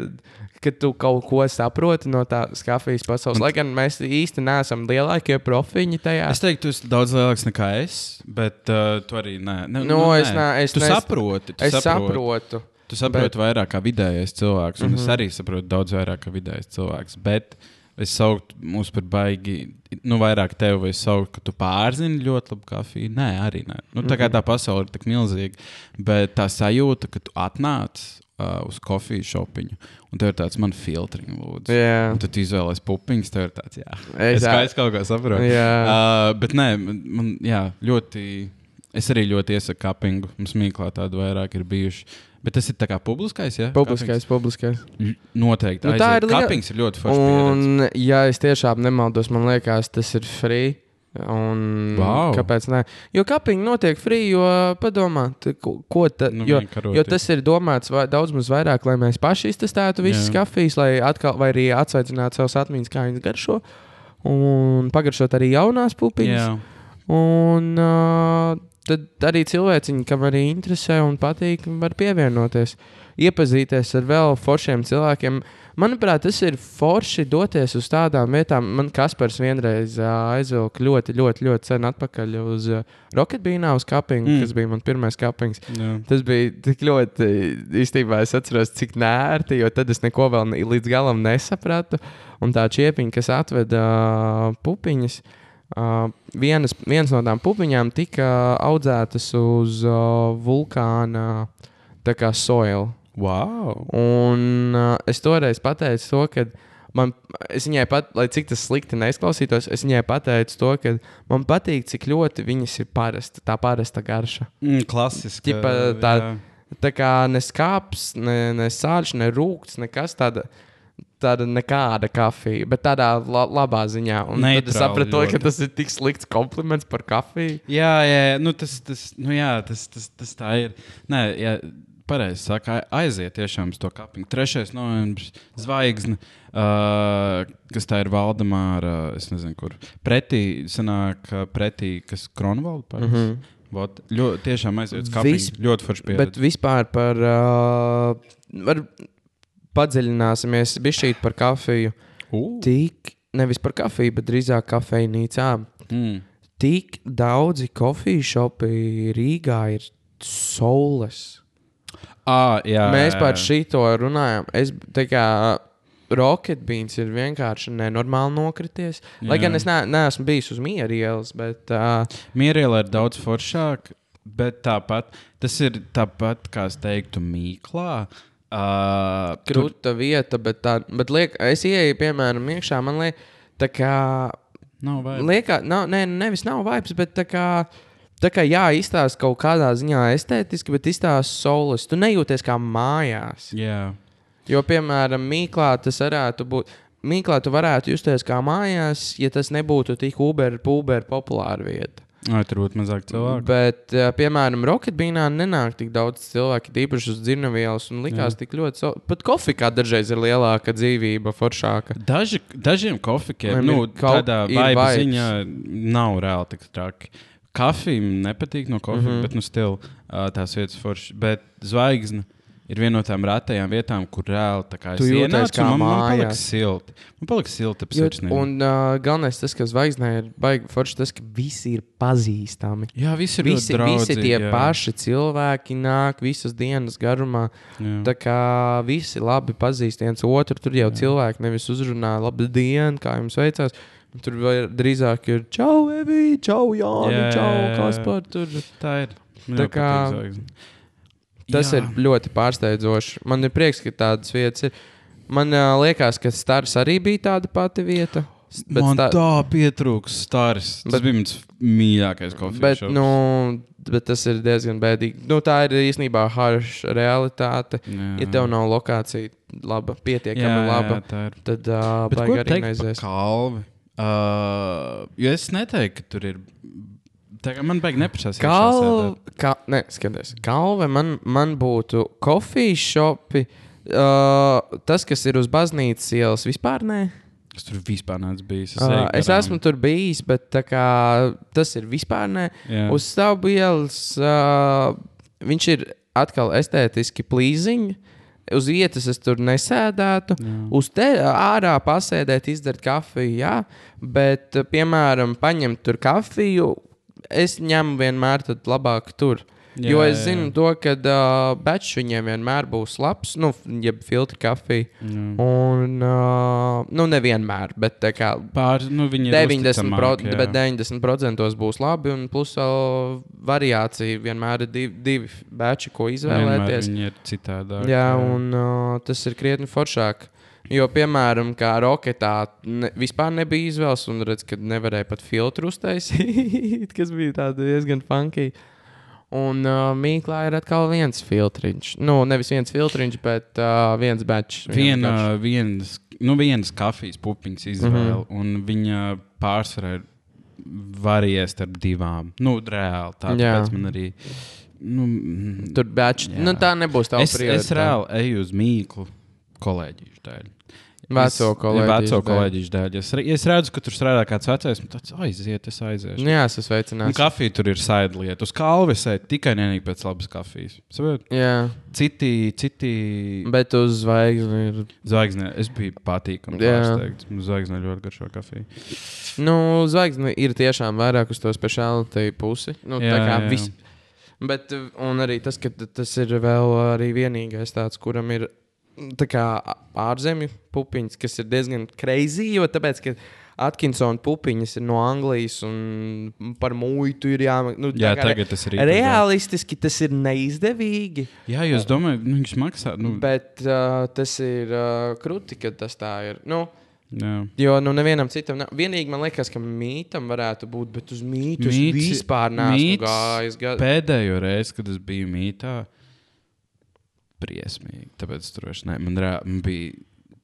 S1: ka tu kaut ko saproti no tās kafijas pasaules. Lai gan mēs īsti neesam lielākie profiņi tajā.
S3: Es teiktu, tu esi daudz lielāks nekā es, bet uh, tu arī nē. Ne,
S1: Nu, es ne- es
S3: tu
S1: nes-
S3: saproti. Tu
S1: es
S3: saproti.
S1: saprotu.
S3: Tu saproti bet... vairāk kā vidējais cilvēks, un mm -hmm.
S1: Mhm.
S3: es arī saprotu daudz vairāk kā vidējais cilvēks. Bet es sauktu mūs par baigi, nu, vairāk tevi, vai es sauktu, ka tu pārzini ļoti labu kafiju. Nē, arī nē. Nu, tā
S1: Mhm.
S3: kā tā pasaule ir tik milzīga, bet tā sajūta, ka tu atnāc uh, uz kofiju šopiņu, un tev ir tāds man filtriņš, lūdzu.
S1: Jā.
S3: Un tad izvēlējies pupiņus, tev ir tāds, jā.
S1: Es-
S3: Es, kā, es kaut kā saprotu.
S1: Jā.
S3: Uh, bet nē, man, jā, ļoti. Es arī ļoti iesaku kapingu. Mums mīklā tādu vairāk ir bijuši. Bet tas ir tā kā publiskais, ja?
S1: Publiskais, publiskais.
S3: Kapings? Noteikti.
S1: Nu,
S3: Nu,
S1: tā ir liela-
S3: Kapings ir ļoti pieredze.
S1: Un, ja es tiešām nemaldos, man liekas, tas ir free. Un
S3: Vau.
S1: Kāpēc? Ne? Jo kapiņi notiek free, jo padomā, ko, ko ta,
S3: Nu,
S1: jo, jo tas ir domāts vai, daudz maz vairāk, lai mēs paši iztestētu visas
S3: Jā.
S1: kafijas, lai atkal vai arī atsveicinātu savus atmiņas, kā viņas garšo. Un pagaršot arī jaunās pupiņas.
S3: Jā.
S1: Un uh, tad arī cilvēciņi, kam arī interesē un patīk, var pievienoties, iepazīties ar vēl foršiem cilvēkiem. Manuprāt, tas ir forši doties uz tādām vietām. Man Kaspars vienreiz uh, aizvilka ļoti, ļoti, ļoti sen atpakaļ uz uh, Rocketbīnā, uz kapingu,
S3: Mm.
S1: kas bija mans pirmais kapings.
S3: Jā.
S1: Tas bija tik ļoti, īstenībā es atceros, cik nērti, jo tad es neko vēl ne- līdz galam nesapratu. Un tā čiepiņa, kas atveda uh, pupiņas, uh, vienas, vienas no tām pupiņām tika audzētas uz uh, vulkāna, tā kā soil.
S3: Wow.
S1: Un uh, es toreiz pateicu to, ka man, es viņai pat, lai cik tas slikti neizklausītos, es viņai pateicu to, ka man patīk, cik ļoti viņas ir parasta, tā parasta garša.
S3: Mm, klasiski.
S1: Ķipa tā- Tā kā ne skāps, ne, ne sāļš, ne rūkts, nekas tāda. Tāda nekāda kafija, bet tādā la labā ziņā. Tad es sapratu, to, ka
S3: ļoti.
S1: tas ir tik slikts kompliments par kafiju.
S3: Jā, jā, jā. Nu, tas, tas, nu, jā tas, tas, tas tā ir. Nē, jā, pareizi saka, ai- aiziet tiešām uz to kapingu. 3. novembris, zvaigzne, uh, kas tā ir Valdemāra, es nezinu, kur. Pretī, sanāk, pretī, kas Kronvalda. Mm -hmm. Vot, ļoti, tiešām aiziet uz kapingu. Ļoti forši
S1: Bet
S3: pieredze.
S1: vispār par. Uh, var, padziļināsimies bišķīt par kafiju.
S3: Uh,
S1: Tik, nevis par kafiju, bet drīzāk kafejnīcām.
S3: mm.
S1: Tik daudzi kofiju šopi Rīgā ir saules.
S3: Ah, jā,
S1: Mēs
S3: jā,
S1: par
S3: jā.
S1: šito runājam. Es kā Rocket Beans ir vienkārši nenormāli nokrities. Lai
S3: Jā.
S1: gan es ne, neesmu bijis uz mieru ielas, bet uh,
S3: Mieriela ir daudz foršāk, bet tāpat tas ir tāpat, kā es teiktu, mīklā. Uh, tur-
S1: krūta vieta, bet, tā, bet liek, es ieeju, piemēram, iekšā. Man liekas, tā kā.
S3: Nav vajag.
S1: Liekas, nav, ne, nevis nav vibes, bet tā kā. Tā kā jā, izstāsta kaut kādā ziņā estētiski, bet izstāsta solis. Tu nejūties kā mājās.
S3: Jā,
S1: Jo, piemēram, Mīklā tas varētu būt. Mīklā tu varētu justies kā mājās, ja tas nebūtu tik uber, puber populāra vieta.
S3: Vai tur būtu mazāk cilvēku.
S1: Bet, piemēram, Rocketbīnā nenāk tik daudz cilvēku, tīpaši uz dzirnavielas, un likās
S3: Jā.
S1: tik ļoti. Pat kofijā dažreiz ir lielāka dzīvība, foršāka.
S3: Daži, dažiem kofijiem,
S1: Vai
S3: nu,
S1: kaut-
S3: vaiba
S1: vibes.
S3: ziņā, nav reāli tik traki. Kafija man nepatīk no kofijas, mm. -hmm. bet nu stila uh, tās vietas foršas. Bet zvaigzne ir viena no tām retajām vietām, kur reāli tā kā es ienācu,
S1: kā
S3: man, man
S1: mājās.
S3: palika silti. Man palika silti ap
S1: Jo,
S3: sirsniņu.
S1: un uh, galvenais tas, ka zvaigznē ir baigi forši, tas, ka visi ir pazīstami.
S3: Jā, visi ir
S1: Visi,
S3: ļoti
S1: visi
S3: draudzīgi,
S1: tie
S3: jā.
S1: paši cilvēki nāk visas dienas garumā.
S3: Jā.
S1: Tā kā visi labi pazīst viens otru, tur jau cilvēki nevis uzrunā, labi, diena, kā jums veicās. Tur drīzāk ir čau, Evī, čau, Jāni,
S3: Jā,
S1: čau. Kaspar. Tur.
S3: Tā ir.
S1: Tā kā-. Tas
S3: Jā.
S1: ir ļoti pārsteidzoši. Man ir prieks, ka tādas vietas ir. Man uh, liekas, ka Stars arī bija tāda pati vieta. Bet,
S3: Man
S1: sta-
S3: tā pietrūks stars. Tas
S1: Bet-
S3: bija mans mīļākais kofijas.
S1: bet, nu, bet tas ir diezgan bēdīgi. Nu, tā ir īstenībā harša realitāte.
S3: jā.
S1: Ja tev nav lokācija laba, pietiekami
S3: jā,
S1: laba,
S3: jā, tā
S1: tad uh, baigi arī neizēst.
S3: kalvi? Uh, jo es neteiktu, ka tur ir. Kā man beigas neprasās.
S1: Kalve, ka, ne, skaties, kalve man, man būtu kofijas šopi. Uh, tas, kas ir uz baznīcas ielas, vispār nē.
S3: Es tur vispār neesmu bijis. Es,
S1: Uh, es esmu tur bijis, bet kā, tas ir vispār nē.
S3: Jā.
S1: Uz stāvu ielas uh, viņš ir atkal estētiski plīziņš. Uz vietas es tur nesēdētu.
S3: Jā.
S1: Uz te ārā pasēdēt, izdzert kafiju, jā, bet, piemēram, paņemt tur kafiju, es ņemu vienmēr labāk tur. Jā, jo
S3: Jā,
S1: es
S3: jā,
S1: zinu,
S3: jā.
S1: to, ka uh, bečs viņiem vienmēr būs labs, nu, jeb filtra kafija.
S3: Jā.
S1: Un, uh, nu, nevienmēr, bet kā
S3: Pār, nu, viņi ir
S1: 90%, pro,
S3: jā.
S1: bet 90% būs labi. Un plus vēl variācija vienmēr ir divi, divi beči, ko izvēlēties.
S3: Viņi ir citādāk.
S1: Jā, un uh, tas ir krietni foršāk. Jo, piemēram, kā roketā ne, vispār nebija izvēles, un redz, ka nevarēja pat filtru uztaisīt, kas bija diezgan funky. Un uh, Mīklā ir atkal viens filtriņš. Nu, nevis viens filtriņš, bet uh, viens bečs.
S3: Viena, viens, nu, vienas kafijas pupiņas izvēle, mm -hmm. un viņa pārsvarā ir varēja starp divām. Nu, reāli. Tāpēc man arī. Nu, mm,
S1: Tur bečs. Nu, tā nebūs tā
S3: es, es reāli eju uz mīklu kolēģiju dēļ.
S1: Veco kolēģiju
S3: Veco
S1: dēļ.
S3: kolēģiju dēļ. Es, es redzu, ka tur strādā kāds vecais. Man tāds aiziet, es aiziešu.
S1: Nu, jā, es esmu
S3: Un
S1: veicināts.
S3: kafija tur ir saidlieta. Uz kalves ej tikai nenīgi pēc labas kafijas. Saprot?
S1: Jā,
S3: Citi, citi
S1: bet uz zvaigzni ir.
S3: zvaigznē. Es biju patīkami pārsteigts. Man Zvaigznē ļoti garšo kafiju.
S1: Nu, zvaigzni ir tiešām vairāk uz to speciālitāti pusi. Nu,
S3: Jā,
S1: tā kā viss. Bet, un arī tas, ka tas ir vēl arī vienīgais tāds, kuram ir ārzemju pupiņas, kas ir diezgan crazy, jo tāpēc, ka Atkinsona pupiņas ir no Anglijas un par muitu ir jāmaksā. Nu,
S3: Jā, tagad tas ir
S1: Realistiski tas ir neizdevīgi,
S3: Jā, jūs domājat, nu, viņš maksā. Nu,
S1: bet uh, tas ir uh, krūti, ka tas tā ir. Nu,
S3: jā.
S1: Jo nu, nevienam citam, nav. vienīgi man liekas, ka mītam varētu būt, bet uz mītu
S3: Mīts-
S1: vispār neesmu
S3: mīts
S1: gājis. Ga...
S3: Pēdējo reizi, kad es biju mītā, briesmīgi. Tāpēc tur vairs ne. Man, rā, man bija,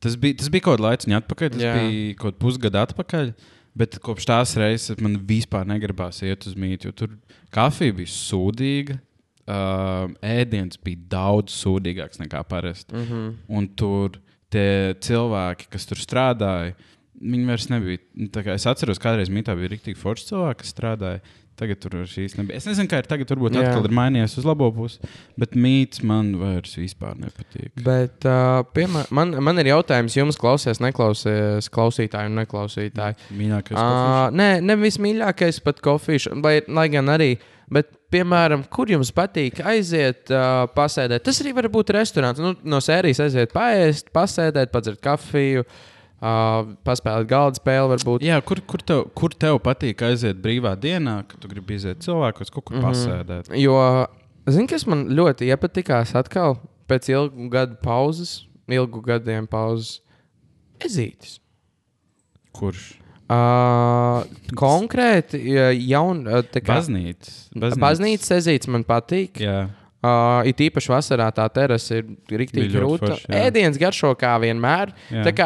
S3: tas, bija, tas bija kaut kāda laika atpakaļ, tas
S1: Jā.
S3: Bija kaut kāds pusgadu atpakaļ. Bet kopš tās reizes man vispār negribās iet uz mītu, jo tur kafija bija sūdīga. Uh, ēdiens bija daudz sūdīgāks nekā parasti.
S1: Mm -hmm.
S3: Un tur tie cilvēki, kas tur strādāja, viņi vairs nebija. Es atceros, kādreiz mitā bija rīktīgi forši cilvēki, kas strādāja. Tagad tur šīs nebija. Es nezinu, kā ir tagad. Varbūt
S1: Jā.
S3: atkal ir mainījies uz labo pusi, bet mīts man vairs vispār nepatīk.
S1: Bet, uh, piemēram, man, man ir jautājums jums, klausies, neklausies, klausītāji un neklausītāji.
S3: Mīļākais
S1: Uh, nē, nevis mīļākais pat kofīšs, lai, lai gan arī. Bet, piemēram, kur jums patīk aiziet, uh, pasēdēt? Tas arī var būt restorāns. Nu, no sērijas aiziet, paēst, pasēdēt, padzert kafiju, uh, paspēlēt galda spēli. Varbūt.
S3: Jā, kur, kur, tev, kur tev patīk aiziet brīvā dienā, kad tu gribi iziet cilvēkos, kaut kur mm. -hmm. pasēdēt?
S1: Jo, zini, kas man ļoti iepatikās atkal pēc ilgu gadu pauzes, ilgu gadiem pauzes - ezītis.
S3: Kurš?
S1: Uh, konkrēti, ja jaun, uh, tā kā
S3: Baznīcas.
S1: ezītis man patīk.
S3: Jā,
S1: Uh, it īpaši vasarā tā terasa ir rīktīgi grūta. Ēdiens garšo kā vienmēr.
S3: Jā.
S1: Tā kā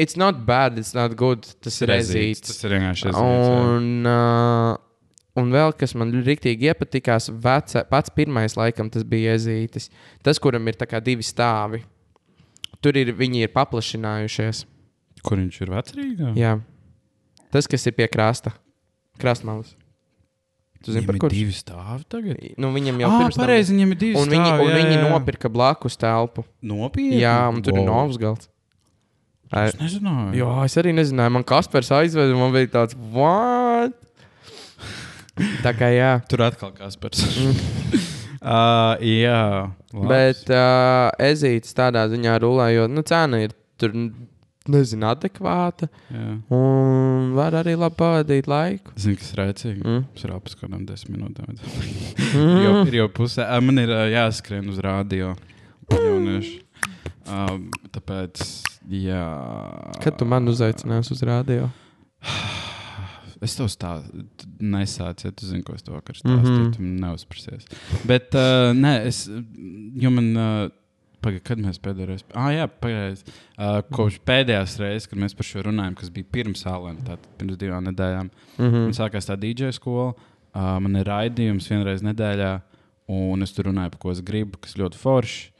S1: it's not bad, it's not good. Tas ir ezītis.
S3: Tas ir vienkārši ezīts.
S1: Un, uh, un vēl kas man rīktīgi iepatikās, veca, pats pirmais laikam tas bija ezītis. Tas, kuram ir divi stāvi. Tur ir, viņi ir paplašinājušies.
S3: Kur viņš ir vecrīgā?
S1: Jā. Tas, kas ir pie krasta. Krastmalas. Tu zini, par kurš?
S3: divi stāvi tagad.
S1: Nu, viņam jau
S3: Jā,
S1: tam-
S3: pareizi, viņam ir divi
S1: Un viņi,
S3: stāvi.
S1: un
S3: jā,
S1: viņi
S3: jā, jā.
S1: nopirka blakus telpu.
S3: Nopietni.
S1: Jā, un tur wow. ir
S3: Wow.
S1: Novsgalds. Ai,
S3: Es nezināju.
S1: Jā, es arī nezināju. Man Kaspars aizveda, man bija tāds, what? Tā kā jā.
S3: Tur atkal kāds par uh, Jā, labs.
S1: Bet uh, ezītis tādā ziņā rulē, jo nu, cena ir tur, nezinu, adekvāta.
S3: Jā.
S1: Un var arī labi pavadīt laiku.
S3: Zini, kas ir rēcīgi?
S1: Mm.
S3: Es varu apskatīt kādām desmit minūtēm. jo, ir jau pusē, man ir jāskrien uz rādio. Jaunieši. Um, tāpēc, jā.
S1: Kad tu man uzaicināsi uz rādio?
S3: Es tev stāstu, nesācu, ja tu zini, ko es tev vakar stāstīju. Mm. -hmm. Tu neuzprasies. Bet, uh, nē, es, jo man, uh, pagaid, kad mēs pēdējo reizi, ah, jā, pagaid, uh, kopš pēdējās reizes, kad mēs par šo runājām, kas bija pirms Alēna, tātad pirms divām nedēļām,
S1: Mm -hmm.
S3: sākās tā DJ skola, uh, man ir raidījums vienreiz nedēļā, un es tur runāju par ko es gribu, kas ļoti forši.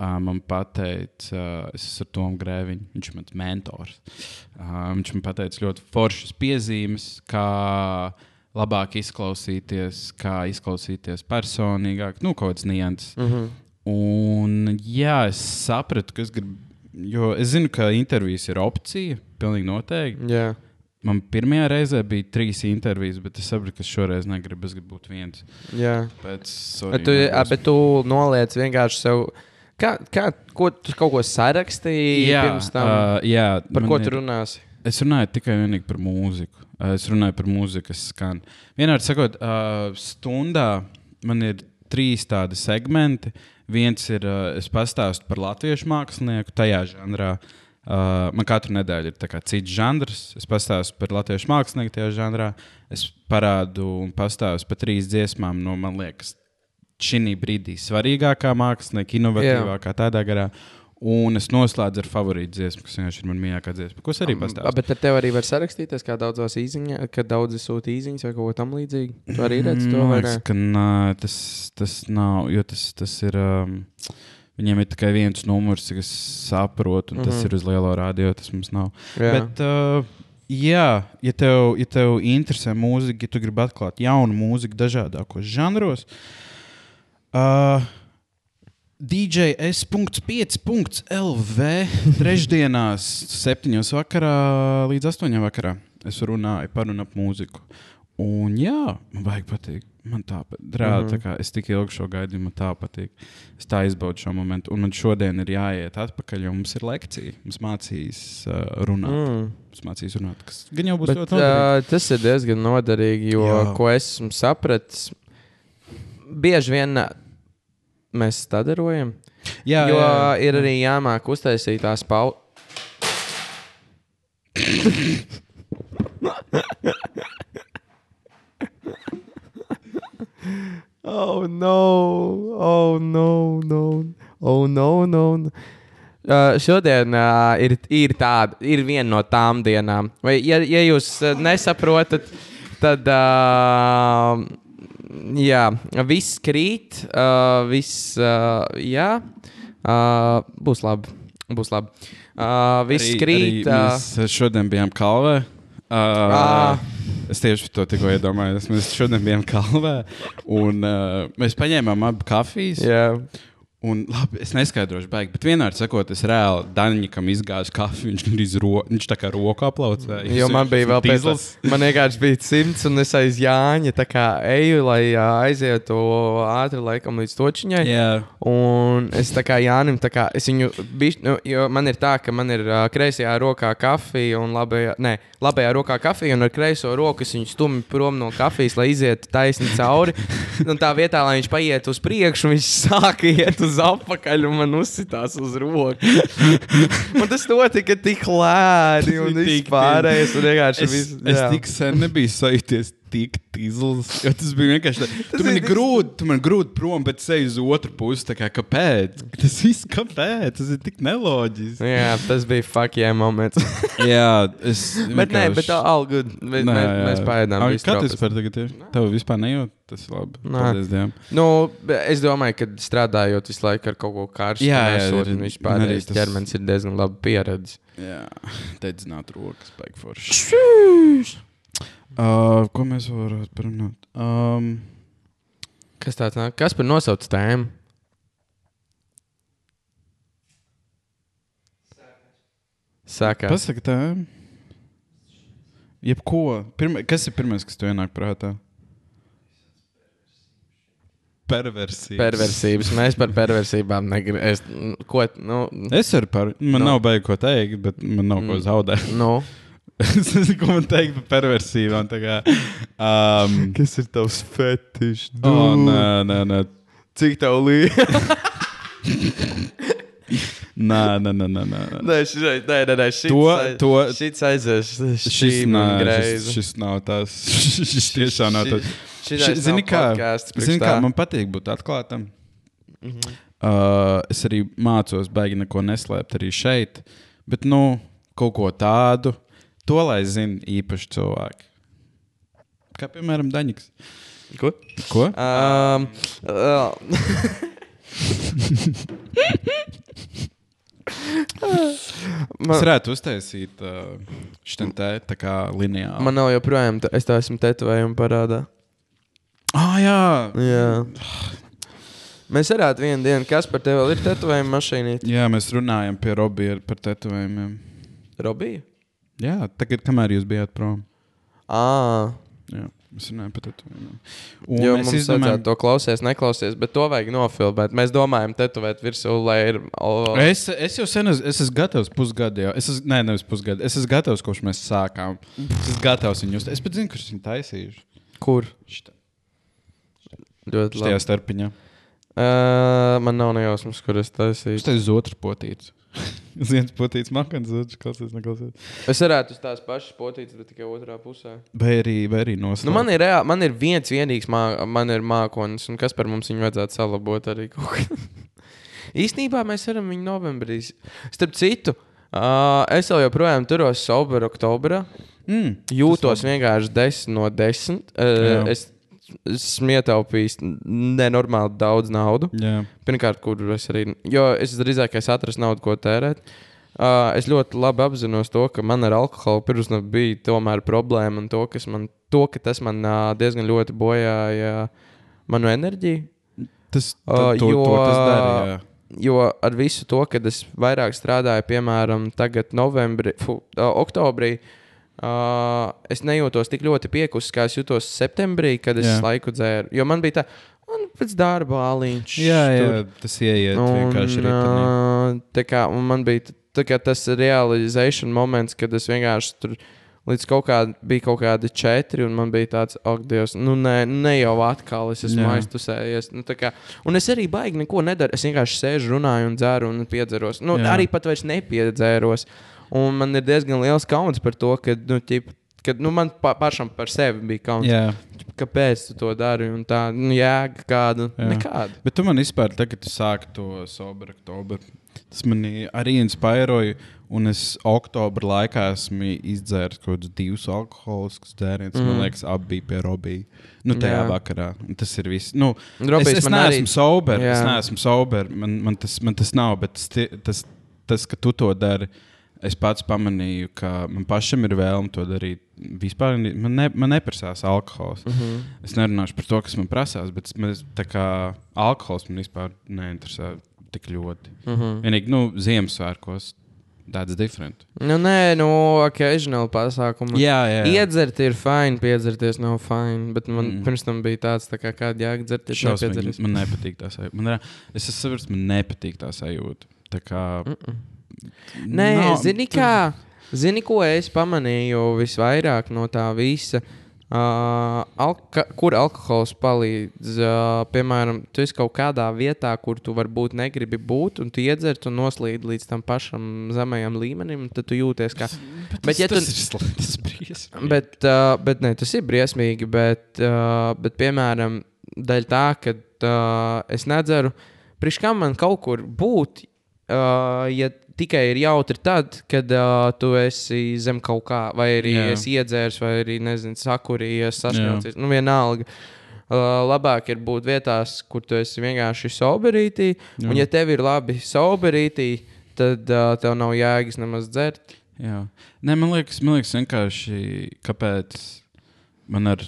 S3: Uh, man teica, uh, es esmu ar Tomu Grēviņu, viņš ir mans mentors. Uh, viņš man teica ļoti foršas piezīmes, kā labāk izklausīties, kā izklausīties personīgāk, nu, kaut kāds nianses.
S1: Mm -hmm.
S3: Un, jā, es sapratu, ka es gribu, jo es zinu, ka intervijas ir opcija, pilnīgi noteikti.
S1: Jā.
S3: Man pirmajā reizē bija trīs intervijas, bet es sapratu, ka šoreiz negribu, es gribu būt viens.
S1: Jā.
S3: Pēc, sorry,
S1: Bet tu,
S3: nebūs.
S1: bet tu noliec vienkārši sev. Kā, kā, ko tu kaut ko sarakstīji
S3: jā? Uh, jā,
S1: Par ko
S3: ir-
S1: tu runāsi?
S3: Es runāju tikai un vienīgi par mūziku. Uh, Es runāju par mūziku, kas skan. Vienmēr sakot, uh, stundā man ir trīs tādi segmenti. Viens ir, uh, es pastāstu par latviešu mākslinieku tajā žanrā. Uh, man katru nedēļu ir cits žanrs. Es pastāstu par latviešu mākslinieku tajā žanrā. Es parādu un pastāstu par trīs dziesmām no, man liekas, šī brīdī svarīgākā mākslinieka, inovatīvākā tādā garā. Un es noslēdzu ar favorītu dziesmu, kas vienkārši ir mana mīļākā dziesma. Ko es arī pastāstīju?
S1: Bet ar tevi arī var sarakstīties, kā daudzos īsiņos, kad daudzi sūta īsiņas vai kaut ko tamlīdzīgu. Tu arī redzi to,
S3: Man liekas, ka nā, tas, tas nav, jo tas, tas ir. Um, Viņiem ir tikai viens numurs, cik es saprotu, un tas
S1: Mhm.
S3: ir uz lielo rādio. Tas mums nav.
S1: Jā.
S3: Bet, uh, jā, ja tev, ja tev interesē mūzika, ja tu gribi atklāt jaunu mūziku dažādākos žanros, uh, DJS.5.LV trešdienās, 7. vakarā līdz 8. vakarā es runāju par un ap mūziku. Un jā, man vajag patīk. Man tā patīk.
S1: Mhm.
S3: kā Es tik ilgi šo gaidīju, man tā patīk. Es tā izbaudu šo momentu. Un man šodien ir jāiet atpakaļ, jo mums ir lekcija. Mums mācīs uh, runāt.
S1: Mm.
S3: Mums mācīs runāt. Kas gan jau būs
S1: Bet,
S3: ļoti noderīgi.
S1: uh, tas ir diezgan noderīgi, jo,
S3: Jā.
S1: ko es esmu sapratis, bieži vien mēs stadarojam.
S3: Jā,
S1: jo
S3: jā, jā.
S1: ir arī jāmāk uztaisīt tās pauzes. oh, no! Oh, no! no. Oh, no, no! no. Uh, šodien uh, ir, ir, tāda, ir viena no tām dienām. Vai, ja, ja jūs uh, nesaprotat, tad uh, jā, viss krīt, uh, viss uh, jā, uh, būs labi. Būs labi. Uh, viss
S3: Arī-
S1: krīt.
S3: arī
S1: uh,
S3: Mēs šodien bijām kalvē. Uh,
S1: Ā,
S3: Es tieši to tikko iedomājos. Mēs šodien bijām kalvē, un uh, mēs paņēmām abi kafijas.
S1: Jā.
S3: Un, labi, es neskaidrošu, baigi, bet vienmēr sakot, es reāli Daņikam izgāju kafiju. Viņš gandrīz ro, viņš tā kā roku aplaucēja.
S1: Jo man bija vēl pēc tam, man vienkārši bija simts, un es aiz Jāņa tā kā eju, lai aizietu ātri laikam līdz točiņai.
S3: Jā,
S1: Un es tā kā Jānim, tā kā es viņu, biš, nu, jo man ir tā, ka man ir uh, kreisajā rokā kafija un labajā, ne, labajā rokā kafija, un ar kreiso roku es viņu stumju prom no kafijas, lai izietu taisni cauri. Un tā vietā, lai viņš paiet uz priekšu, viņš sāka iet uz apakaļ un man uzsitās uz roku. un tas notika tik lēni un
S3: Tik
S1: viss pārējais. Un vienkārši
S3: es,
S1: viss,
S3: es tik sen nebiju sajūties tik. Jo tas bija vienkārši tā, tu
S1: ir
S3: man grūti, man grūti prom, bet seju uz otru pusi. Kā, kāpēc? Tas viss kāpēc? Tas ir tik neloģiski.
S1: Jā, tas bija fuck yeah moments.
S3: jā, es.
S1: bet nē, bet tā all good. Mēs,
S3: Nē,
S1: mēs, mēs visu
S3: Kā tas par tagad ir? Tev vispār nejūt, tas ir labi. Paldies Dievam.
S1: Nu, es domāju, ka strādājot visu laiku ar kaut ko karstu,
S3: Jā, jā,
S1: nesot,
S3: ir-
S1: vispār
S3: arī
S1: tas ķermenis ir diezgan labi pieredzējis.
S3: Jā, dedzināt rokas, forši. Uh, ko mēs varētu parunāt? Um,
S1: Kas tāds nāk? Kas par nosauc tēmu? Sākās.
S3: Pasaka tā. Jebko. Pirma, kas ir pirmais, kas tev ienāk prātā? Perversija.
S1: Perversiības. Mēs par perversiībām negribam. Ko? Nu,
S3: Es arī par. Man
S1: no.
S3: nav baigi ko teikt, bet man nav ko
S1: Mm.
S3: zaudēt.
S1: nu.
S3: Es nezinu, ko man teikt par perversijām. tā kā, Um,
S1: Kas ir tavs fetišs?
S3: oh, nē, nē, nē.
S1: Cik tev līnija?
S3: Nē, nē, nē, nē, nē.
S1: Nē, šis, nē, nē, nē, šis,
S3: To- to-
S1: šis aizies.
S3: Šis, nā, šis, šis nav tas. šis tiešām nav tas. Zini, kā, zini kā
S1: man...
S3: patīk būt atklātam.
S1: Mhm.
S3: Uh, es arī mācos, baigi neko neslēpt arī šeit. Bet, nu, kaut ko tādu, to lai zina īpaši cilvēki. Kā piemēram Daņiks.
S1: Ko?
S3: Ko?
S1: Um, uh,
S3: Es
S1: man,
S3: varētu uztaisīt uh, šitiem te tā kā lineāli.
S1: man nav joprojām, es tā esmu tetovējumi parādā.
S3: Ah, jā!
S1: Jā. Mēs varētu vienu dienu, kas par tevi vēl ir tetovējumi mašīnī?
S3: Jā, mēs runājam pie Robija par tetovējumiem.
S1: Robija?
S3: Jā, tagad, kamēr jūs bijāt prom.
S1: Ā,
S3: Jā, mēs runājam par tetovējumiem.
S1: jo mums vajadzētu to klausīties, neklausies, bet to vajag nofilmēt. Mēs domājam, tetovēt virsū, lai ir.
S3: Es, es jau sen esmu, es esmu gatavs pusgadu. Jau. Es esmu, nē, nevis pusgadu. Es esmu gatavs, kurš mēs sākām. Es esmu gatavs viņu uztaisīt. Es pat zinu, kurš viņu taisījuši.
S1: kur?
S3: Šitā,
S1: Ļoti
S3: šajā
S1: labi.
S3: starpiņā.
S1: Uh, man nav nejausmas, kur es
S3: Es
S1: taisīju.
S3: teicu, uz otru potīti. Uz viens potīts makans, otrs klausies, neklausies.
S1: Es varētu uz tās pašas potītas, bet tikai otrā pusē.
S3: Vai arī, vai arī noslēgt.
S1: Nu, man, ir reāli, man ir viens vienīgs mā, man ir mākslinieks, un kas par mums viņu vajadzētu salabot arī kaut kā. Īsnībā mēs varam viņu novembrī. Starp citu, uh, es vēl joprojām turos sober oktobrā.
S3: Mm,
S1: Jūtos vienkārši 10 no 10. Uh, esmu ietaupījis nenormāli daudz naudu.
S3: jā.
S1: Pirmkārt, kur es arī. Jo es drīzāk es atrastu naudu, ko tērēt. Uh, es ļoti labi apzinos to, ka man ar alkoholu pirms tam bija tomēr problēma, un to, man, to ka tas man uh, diezgan ļoti bojāja manu enerģiju.
S3: Tas,
S1: Ā,
S3: uh, to,
S1: jo-
S3: to tas darīja.
S1: Jo ar visu to, kad es vairāk strādāju, piemēram, tagad, novembrī, fu, uh, oktobrī, uh, es nejūtos tik ļoti piekusis, kā es jutos septembrī, kad es
S3: Jā.
S1: Laiku dzēru. Jo man bija tā, man pēc darba āliņš.
S3: Jā, jā,
S1: tur.
S3: tas ieiet vienkārši arī.
S1: ā, tā kā un man bija t- tā kā tas realizēšanas moments, kad es vienkārši tur līdz kaut kādam bija kaut kādi četri, un man bija tāds, ak, Dievs, nu ne, ne jau atkal es esmu aiztusējies. Nu, tā kā, un es arī baigi neko nedaru. Es vienkārši sēžu, runāju un dzeru un piedzeros. Nu,
S3: Jā.
S1: arī pat vairs nepiedzēros. Un man ir diezgan liels kauns par to, ka, nu, ķip, kad, nu, man pa, pašam par sevi bija kauns.
S3: Jā.
S1: Kāpēc tu to dari? Un tā, nu, jēga kāda?
S3: Jā.
S1: Nekāda.
S3: Bet tu man vispār, kad tu sāki to soberu oktoberu, tas manī arī inspirēja. Un es oktobra laikā esmu izdzēris kaut kādus divus alkoholiskus dzērienus. Mm. Man liekas, abi bija pie Robija. Nu, tajā
S1: Jā.
S3: vakarā. Un tas ir viss. Nu,
S1: Robijs
S3: es, es
S1: man
S3: neesmu
S1: arī-
S3: sober. Es
S1: Jā.
S3: neesmu sober. Man, man, tas, man tas nav. Bet tas, tas, tas, ka tu to dari, es pats pamanīju, ka man pašam ir vēlme to darīt. Vispār man, ne, man neprasās alkohols. Mm
S1: Mhm.
S3: -hmm. Es nerunāšu par to, kas man prasās, bet tā kā alkohols man vispār neinteresē tik ļoti. Mm
S1: Mhm.
S3: -hmm. Vienīgi nu, Ziemassvētkos that's different.
S1: Nu, nē, nu, occasional pasākumu.
S3: Jā, jā.
S1: Iedzert ir fini, piedzerties nav fini. Bet man
S3: Mm.
S1: pirms tam bija tāds, tā kā kāda jēga dzerties.
S3: Šausmīgi,
S1: nepiedzerties.
S3: man nepatīk tā sajūta. Man, ir- es sapratis, man nepatīk tā sajūta. Tā kā.
S1: Mm -mm. Nē,
S3: Nav-
S1: zini, kā, zini, ko es pamanīju visvairāk no tā visa. Uh, alka, kur alkohols palīdz? Uh, piemēram, tu esi kaut kādā vietā, kur tu varbūt negribi būt, un tu iedzert un noslīd līdz tam pašam zemajam līmenim, tad tu jūties kā.
S3: Bet,
S1: Bet
S3: tas,
S1: ja tu-
S3: tas ir slikti. Briesmīgi.
S1: Bet, uh, bet nē, tas ir briesmīgi. Bet, uh, bet piemēram, dēļ tā, ka uh, es nedzeru, priekš kam man kaut kur būt, uh, ja tikai ir jautri tad, kad uh, tu esi zem kaut kā, vai arī
S3: Jā.
S1: esi iedzēris, vai arī, nezinu, sakurījies, sašņaucies. Nu, vienalga. Uh, labāk ir būt vietās, kur tu esi vienkārši soberītī. Un, ja tev ir labi soberītī, tad uh, tev nav jēgas nemaz dzert.
S3: Jā, Nē, man liekas, man liekas vienkārši, kāpēc man ar,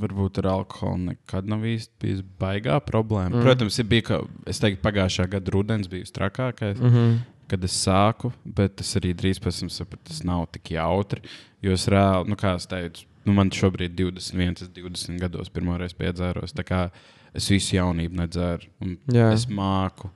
S3: varbūt ar alkoholu nekad nav īsti bijis baigā problēma. Mm. Protams, ir bija, ka es teiktu, pagājušā gada rudens bija trakākais, mm. -hmm. Kad es sāku, bet tas arī drīz pēc tam sapratu, tas nav tik jautri. Jo es reāli, nu, kā es teicu, nu, man šobrīd ir 21, es 20 gados pirmoreiz piedzēros. Es visu jaunību nedzēru. un
S1: Jā.
S3: Es māku.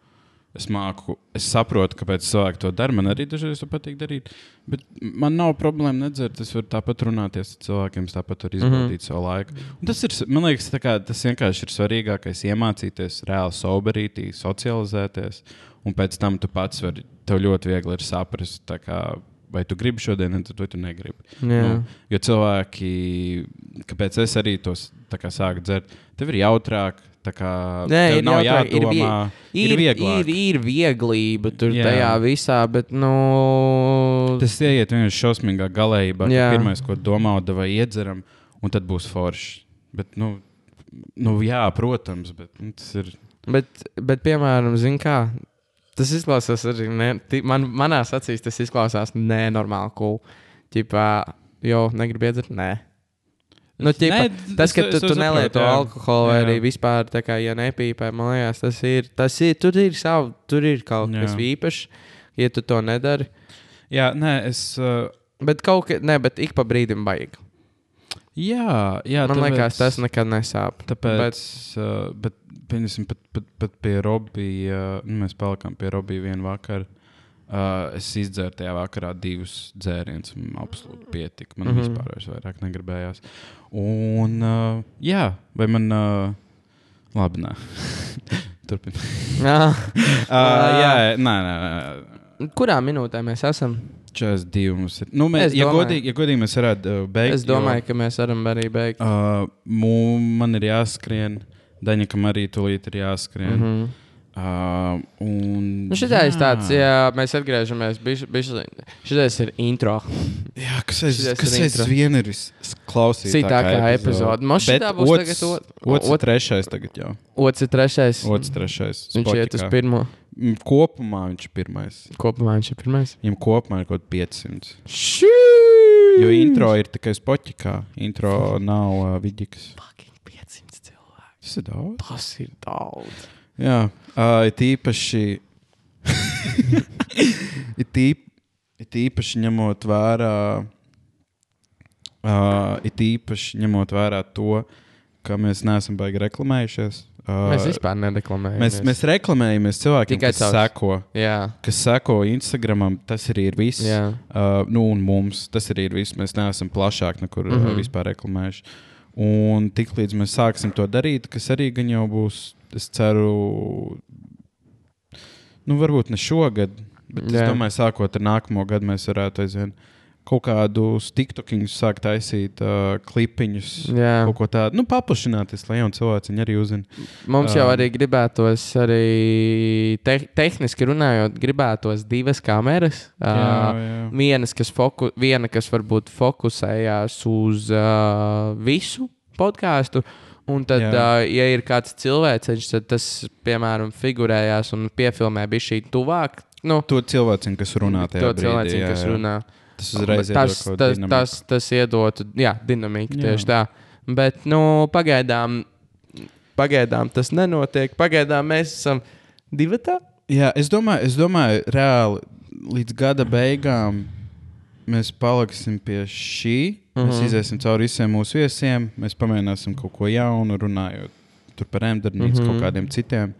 S3: Es māku, es saprotu, kāpēc cilvēki to dara. Man arī dažreiz patīk darīt. Bet man nav problēma nedzert. Es varu tāpat runāties ar cilvēkiem, es tāpat varu izbaudīt mm -hmm. savu laiku. Un tas ir, man liekas, kā, tas vienkārši ir svarīgākais iemācīties reāli soberītī, socializēties. Un pēc tam tu pats vari, tev ļoti viegli ir saprast, kā, vai tu gribi šodien, vai tu negribi.
S1: Jā.
S3: Nu, jo cilvēki, kāpēc es arī tos kā sāku dzert, tev ir jautrāk. Kā,
S1: Nē, ir
S3: nav
S1: jautrāk, ir
S3: jādomā.
S1: ir,
S3: ir vieglāk.
S1: ir, ir vieglība tur
S3: Jā.
S1: tajā visā, bet, nu,
S3: Tas ieiet vienkārši šausmīgā galējībā. Pirmais, ko domā, vai iedzeram, un tad būs forši. Bet, nu, nu jā, protams, bet nu, tas ir.
S1: bet, bet, piemēram, zin kā, tas izklausās arī, ne, man, manās acīs tas izklausās nenormāli cool. Ķipā, jo, negribu iedzert, nē. Nu, ķipa,
S3: Nē,
S1: tas, ka
S3: to-
S1: tu, tu nelieto alkoholu, vai arī vispār, kā, ja nepīpē, man liekas, tas ir, tas ir, tur ir savu, tur ir kaut kas
S3: Jā.
S1: īpašs, ja tu to nedari.
S3: Jā, nē, es. Uh,
S1: Bet kaut kā, ne, bet ik pa brīdim baigi.
S3: Jā, jā,
S1: Man
S3: tāpēc,
S1: liekas, tas nekad nesāp.
S3: Tāpēc,
S1: Bet,
S3: uh, bet pieņemsim, pat, pat, pat pie Robija, uh, nu, mēs palikām pie Robija vienu vakaru. Uh, es izdzēru tajā vakarā divus dzērienus, un absolūti pietika. Man mm. -hmm. vispār vairs vairāk negribējās. Un, uh, jā, vai man. Uh, labi, nē. Turpiniet.
S1: jā.
S3: Uh, jā, nē, nē, nē.
S1: Kurā minūtē mēs esam?
S3: 42 mums ir. Nu, mēs,
S1: Es
S3: ja,
S1: domāju-
S3: godīgi, ja godīgi mēs varētu uh, beigt.
S1: Es domāju, ka mēs varam arī beigt.
S3: jo, uh, mu, man ir jāskrien. Daņakam arī tulīt ir jāskrien. Mm -hmm. Uh, un,
S1: Nu, šitais tāds, ja mēs atgriežamies, šis ir intro.
S3: jā kas aiz,
S1: šitais
S3: kas
S1: ir
S3: aiz
S1: intro.
S3: vien ir visklausītākā
S1: Citākā epizode. Mums
S3: Bet
S1: šitā būs
S3: ots-
S1: tagad ot-
S3: Otrs,
S1: ot-
S3: trešais tagad jau.
S1: Otrs trešais.
S3: Otrs, trešais.
S1: Viņš iet uz pirmo.
S3: Kopumā viņš ir pirmais.
S1: Kopumā viņš ir pirmais.
S3: Viņam kopumā ir kaut kāds 500.
S1: Šī!
S3: Jo intro ir tikai spotikā. Intro nav uh, vidikas.
S1: Fucking 500 cilvēku.
S3: Tas ir daudz.
S1: Tas ir daudz.
S3: Jā, uh, it īpaši. it, īp, it īpaši ņemot vērā. Uh, it īpaši ņemot vērā to, ka mēs neesam baigi reklamējušies. Uh,
S1: Mēs vispār nereklamējam.
S3: mēs, mēs reklamējamies cilvēkiem,
S1: Tikai
S3: kas
S1: caur-
S3: seko,
S1: Jā,
S3: kas seko Instagramam. Tas arī ir viss.
S1: jā.
S3: Uh, nu, un mums tas arī ir viss. Mēs neesam plašāk nekur mm. -hmm. uh, vispār reklamējuši. Un tiklīdz mēs sāksim to darīt, kas arī gan jau būs, es ceru, nu, varbūt ne šogad, bet Jā. Es domāju, sākot ar nākamo gadu, mēs varētu aizvien kaut kādus tiktokiņus sākt taisīt, uh, klipiņus,
S1: Jā.
S3: kaut ko tādu, nu, paplašināties, lai jauni cilvēki arī uzzina.
S1: Mums jau
S3: Um,
S1: arī gribētos, arī te tehniski runājot, gribētos divas kameras.
S3: Jā,
S1: Uh,
S3: jā.
S1: Vienas, kas foku, viena, kas varbūt fokusējās uz uh, visu podkāstu, Un tad,
S3: Jā.
S1: uh, ja ir kāds cilvēks, tad tas, piemēram, figurējās un piefilmē bija šī tuvāk. Nu,
S3: To cilvēciņu, kas runā tajā
S1: to
S3: brīdī.
S1: cilvēku,
S3: jā,
S1: kas
S3: jā. Tas uzreiz
S1: tas,
S3: iedod kaut
S1: tas,
S3: dinamiku.
S1: tas, tas iedotu, jā, dinamiku
S3: Jā.
S1: tieši tā. Bet, nu, pagaidām, pagaidām tas nenotiek. Pagaidām mēs esam divi.
S3: Jā, es domāju, es domāju, reāli līdz gada beigām mēs paliksim pie šī. Uh -huh. Mēs
S1: Mhm.
S3: iziesim cauri visiem mūsu viesiem, mēs pamēģināsim kaut ko jaunu, runājot tur par Emdernīcu, uh
S1: Mhm.
S3: -huh. kaut kādiem citiem.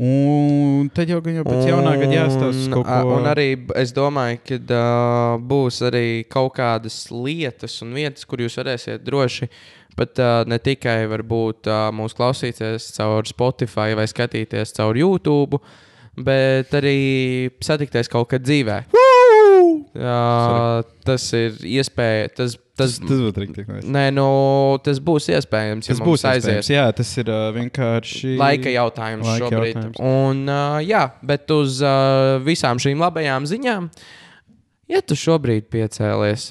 S3: Un tad jau gan jau pēc jaunā gada jāstāsta kaut ko.
S1: Un arī es domāju, ka uh, būs arī kaut kādas lietas un vietas, kur jūs varēsiet droši. Pat uh, ne tikai varbūt uh, mūsu klausīties caur Spotify vai skatīties caur YouTube, bet arī satikties kaut kad dzīvē. Uh, tas ir iespēja. Tas, tas,
S3: tas, būtu rīktīgi.
S1: Nē, nu, tas būs iespējams. Ja
S3: Tas
S1: mums
S3: būs aizies. Jā, tas ir uh, vienkārši
S1: Laika jautājums
S3: Laika
S1: šobrīd.
S3: jautājums.
S1: Un, uh, jā, bet uz uh, visām šīm labajām ziņām, ja tu šobrīd piecēlies,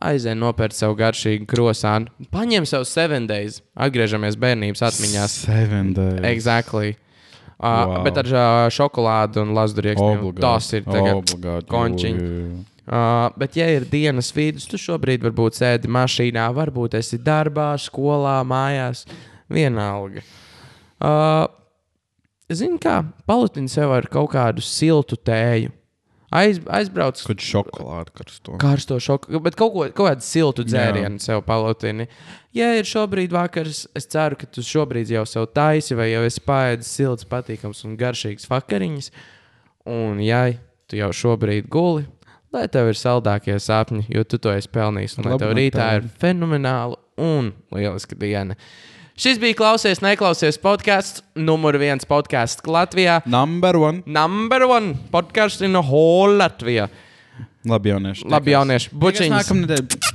S1: aizej nopērc sev garšīgu krosānu, paņem sev seven days, atgriežamies bērnības atmiņās.
S3: Seven days.
S1: Exactly. Uh,
S3: Wow.
S1: Bet ar uh, šokolādi un lazduriekstiem.
S3: Obligāti.
S1: Tas ir tagad. Končiņi.
S3: Jā, jā, jā.
S1: Uh, bet, ja ir dienas vidus, tu šobrīd varbūt sēdi mašīnā, varbūt esi darbā, skolā, mājās. Vienalga. Uh, Zini, kā palutini sev ar kaut kādu siltu tēju. Aiz, aizbrauc
S3: Kad šokolāde karsto.
S1: karsto šoku, bet kaut, ko, kaut kādu siltu dzērienu sev palutini. Ja ir šobrīd vakars, es ceru, ka tu šobrīd jau sev taisi, vai jau esi pāēdis silts, patīkams un garšīgs vakariņas. Un, ja tu jau šobrīd guli, lai tev ir saldākie sapņi, jo tu to esi pelnījis, un lai tev rītā ir fenomenāla un lieliska diena. Šis bija klausies, neklausies podkāsts, numur viens podkāsts Latvijā.
S3: Number one.
S1: Number one podkāsts in the whole Latvijā.
S3: Labi, jaunieši.
S1: Labi, jaunieši. Bučiņas.
S3: Nākamnedēļ.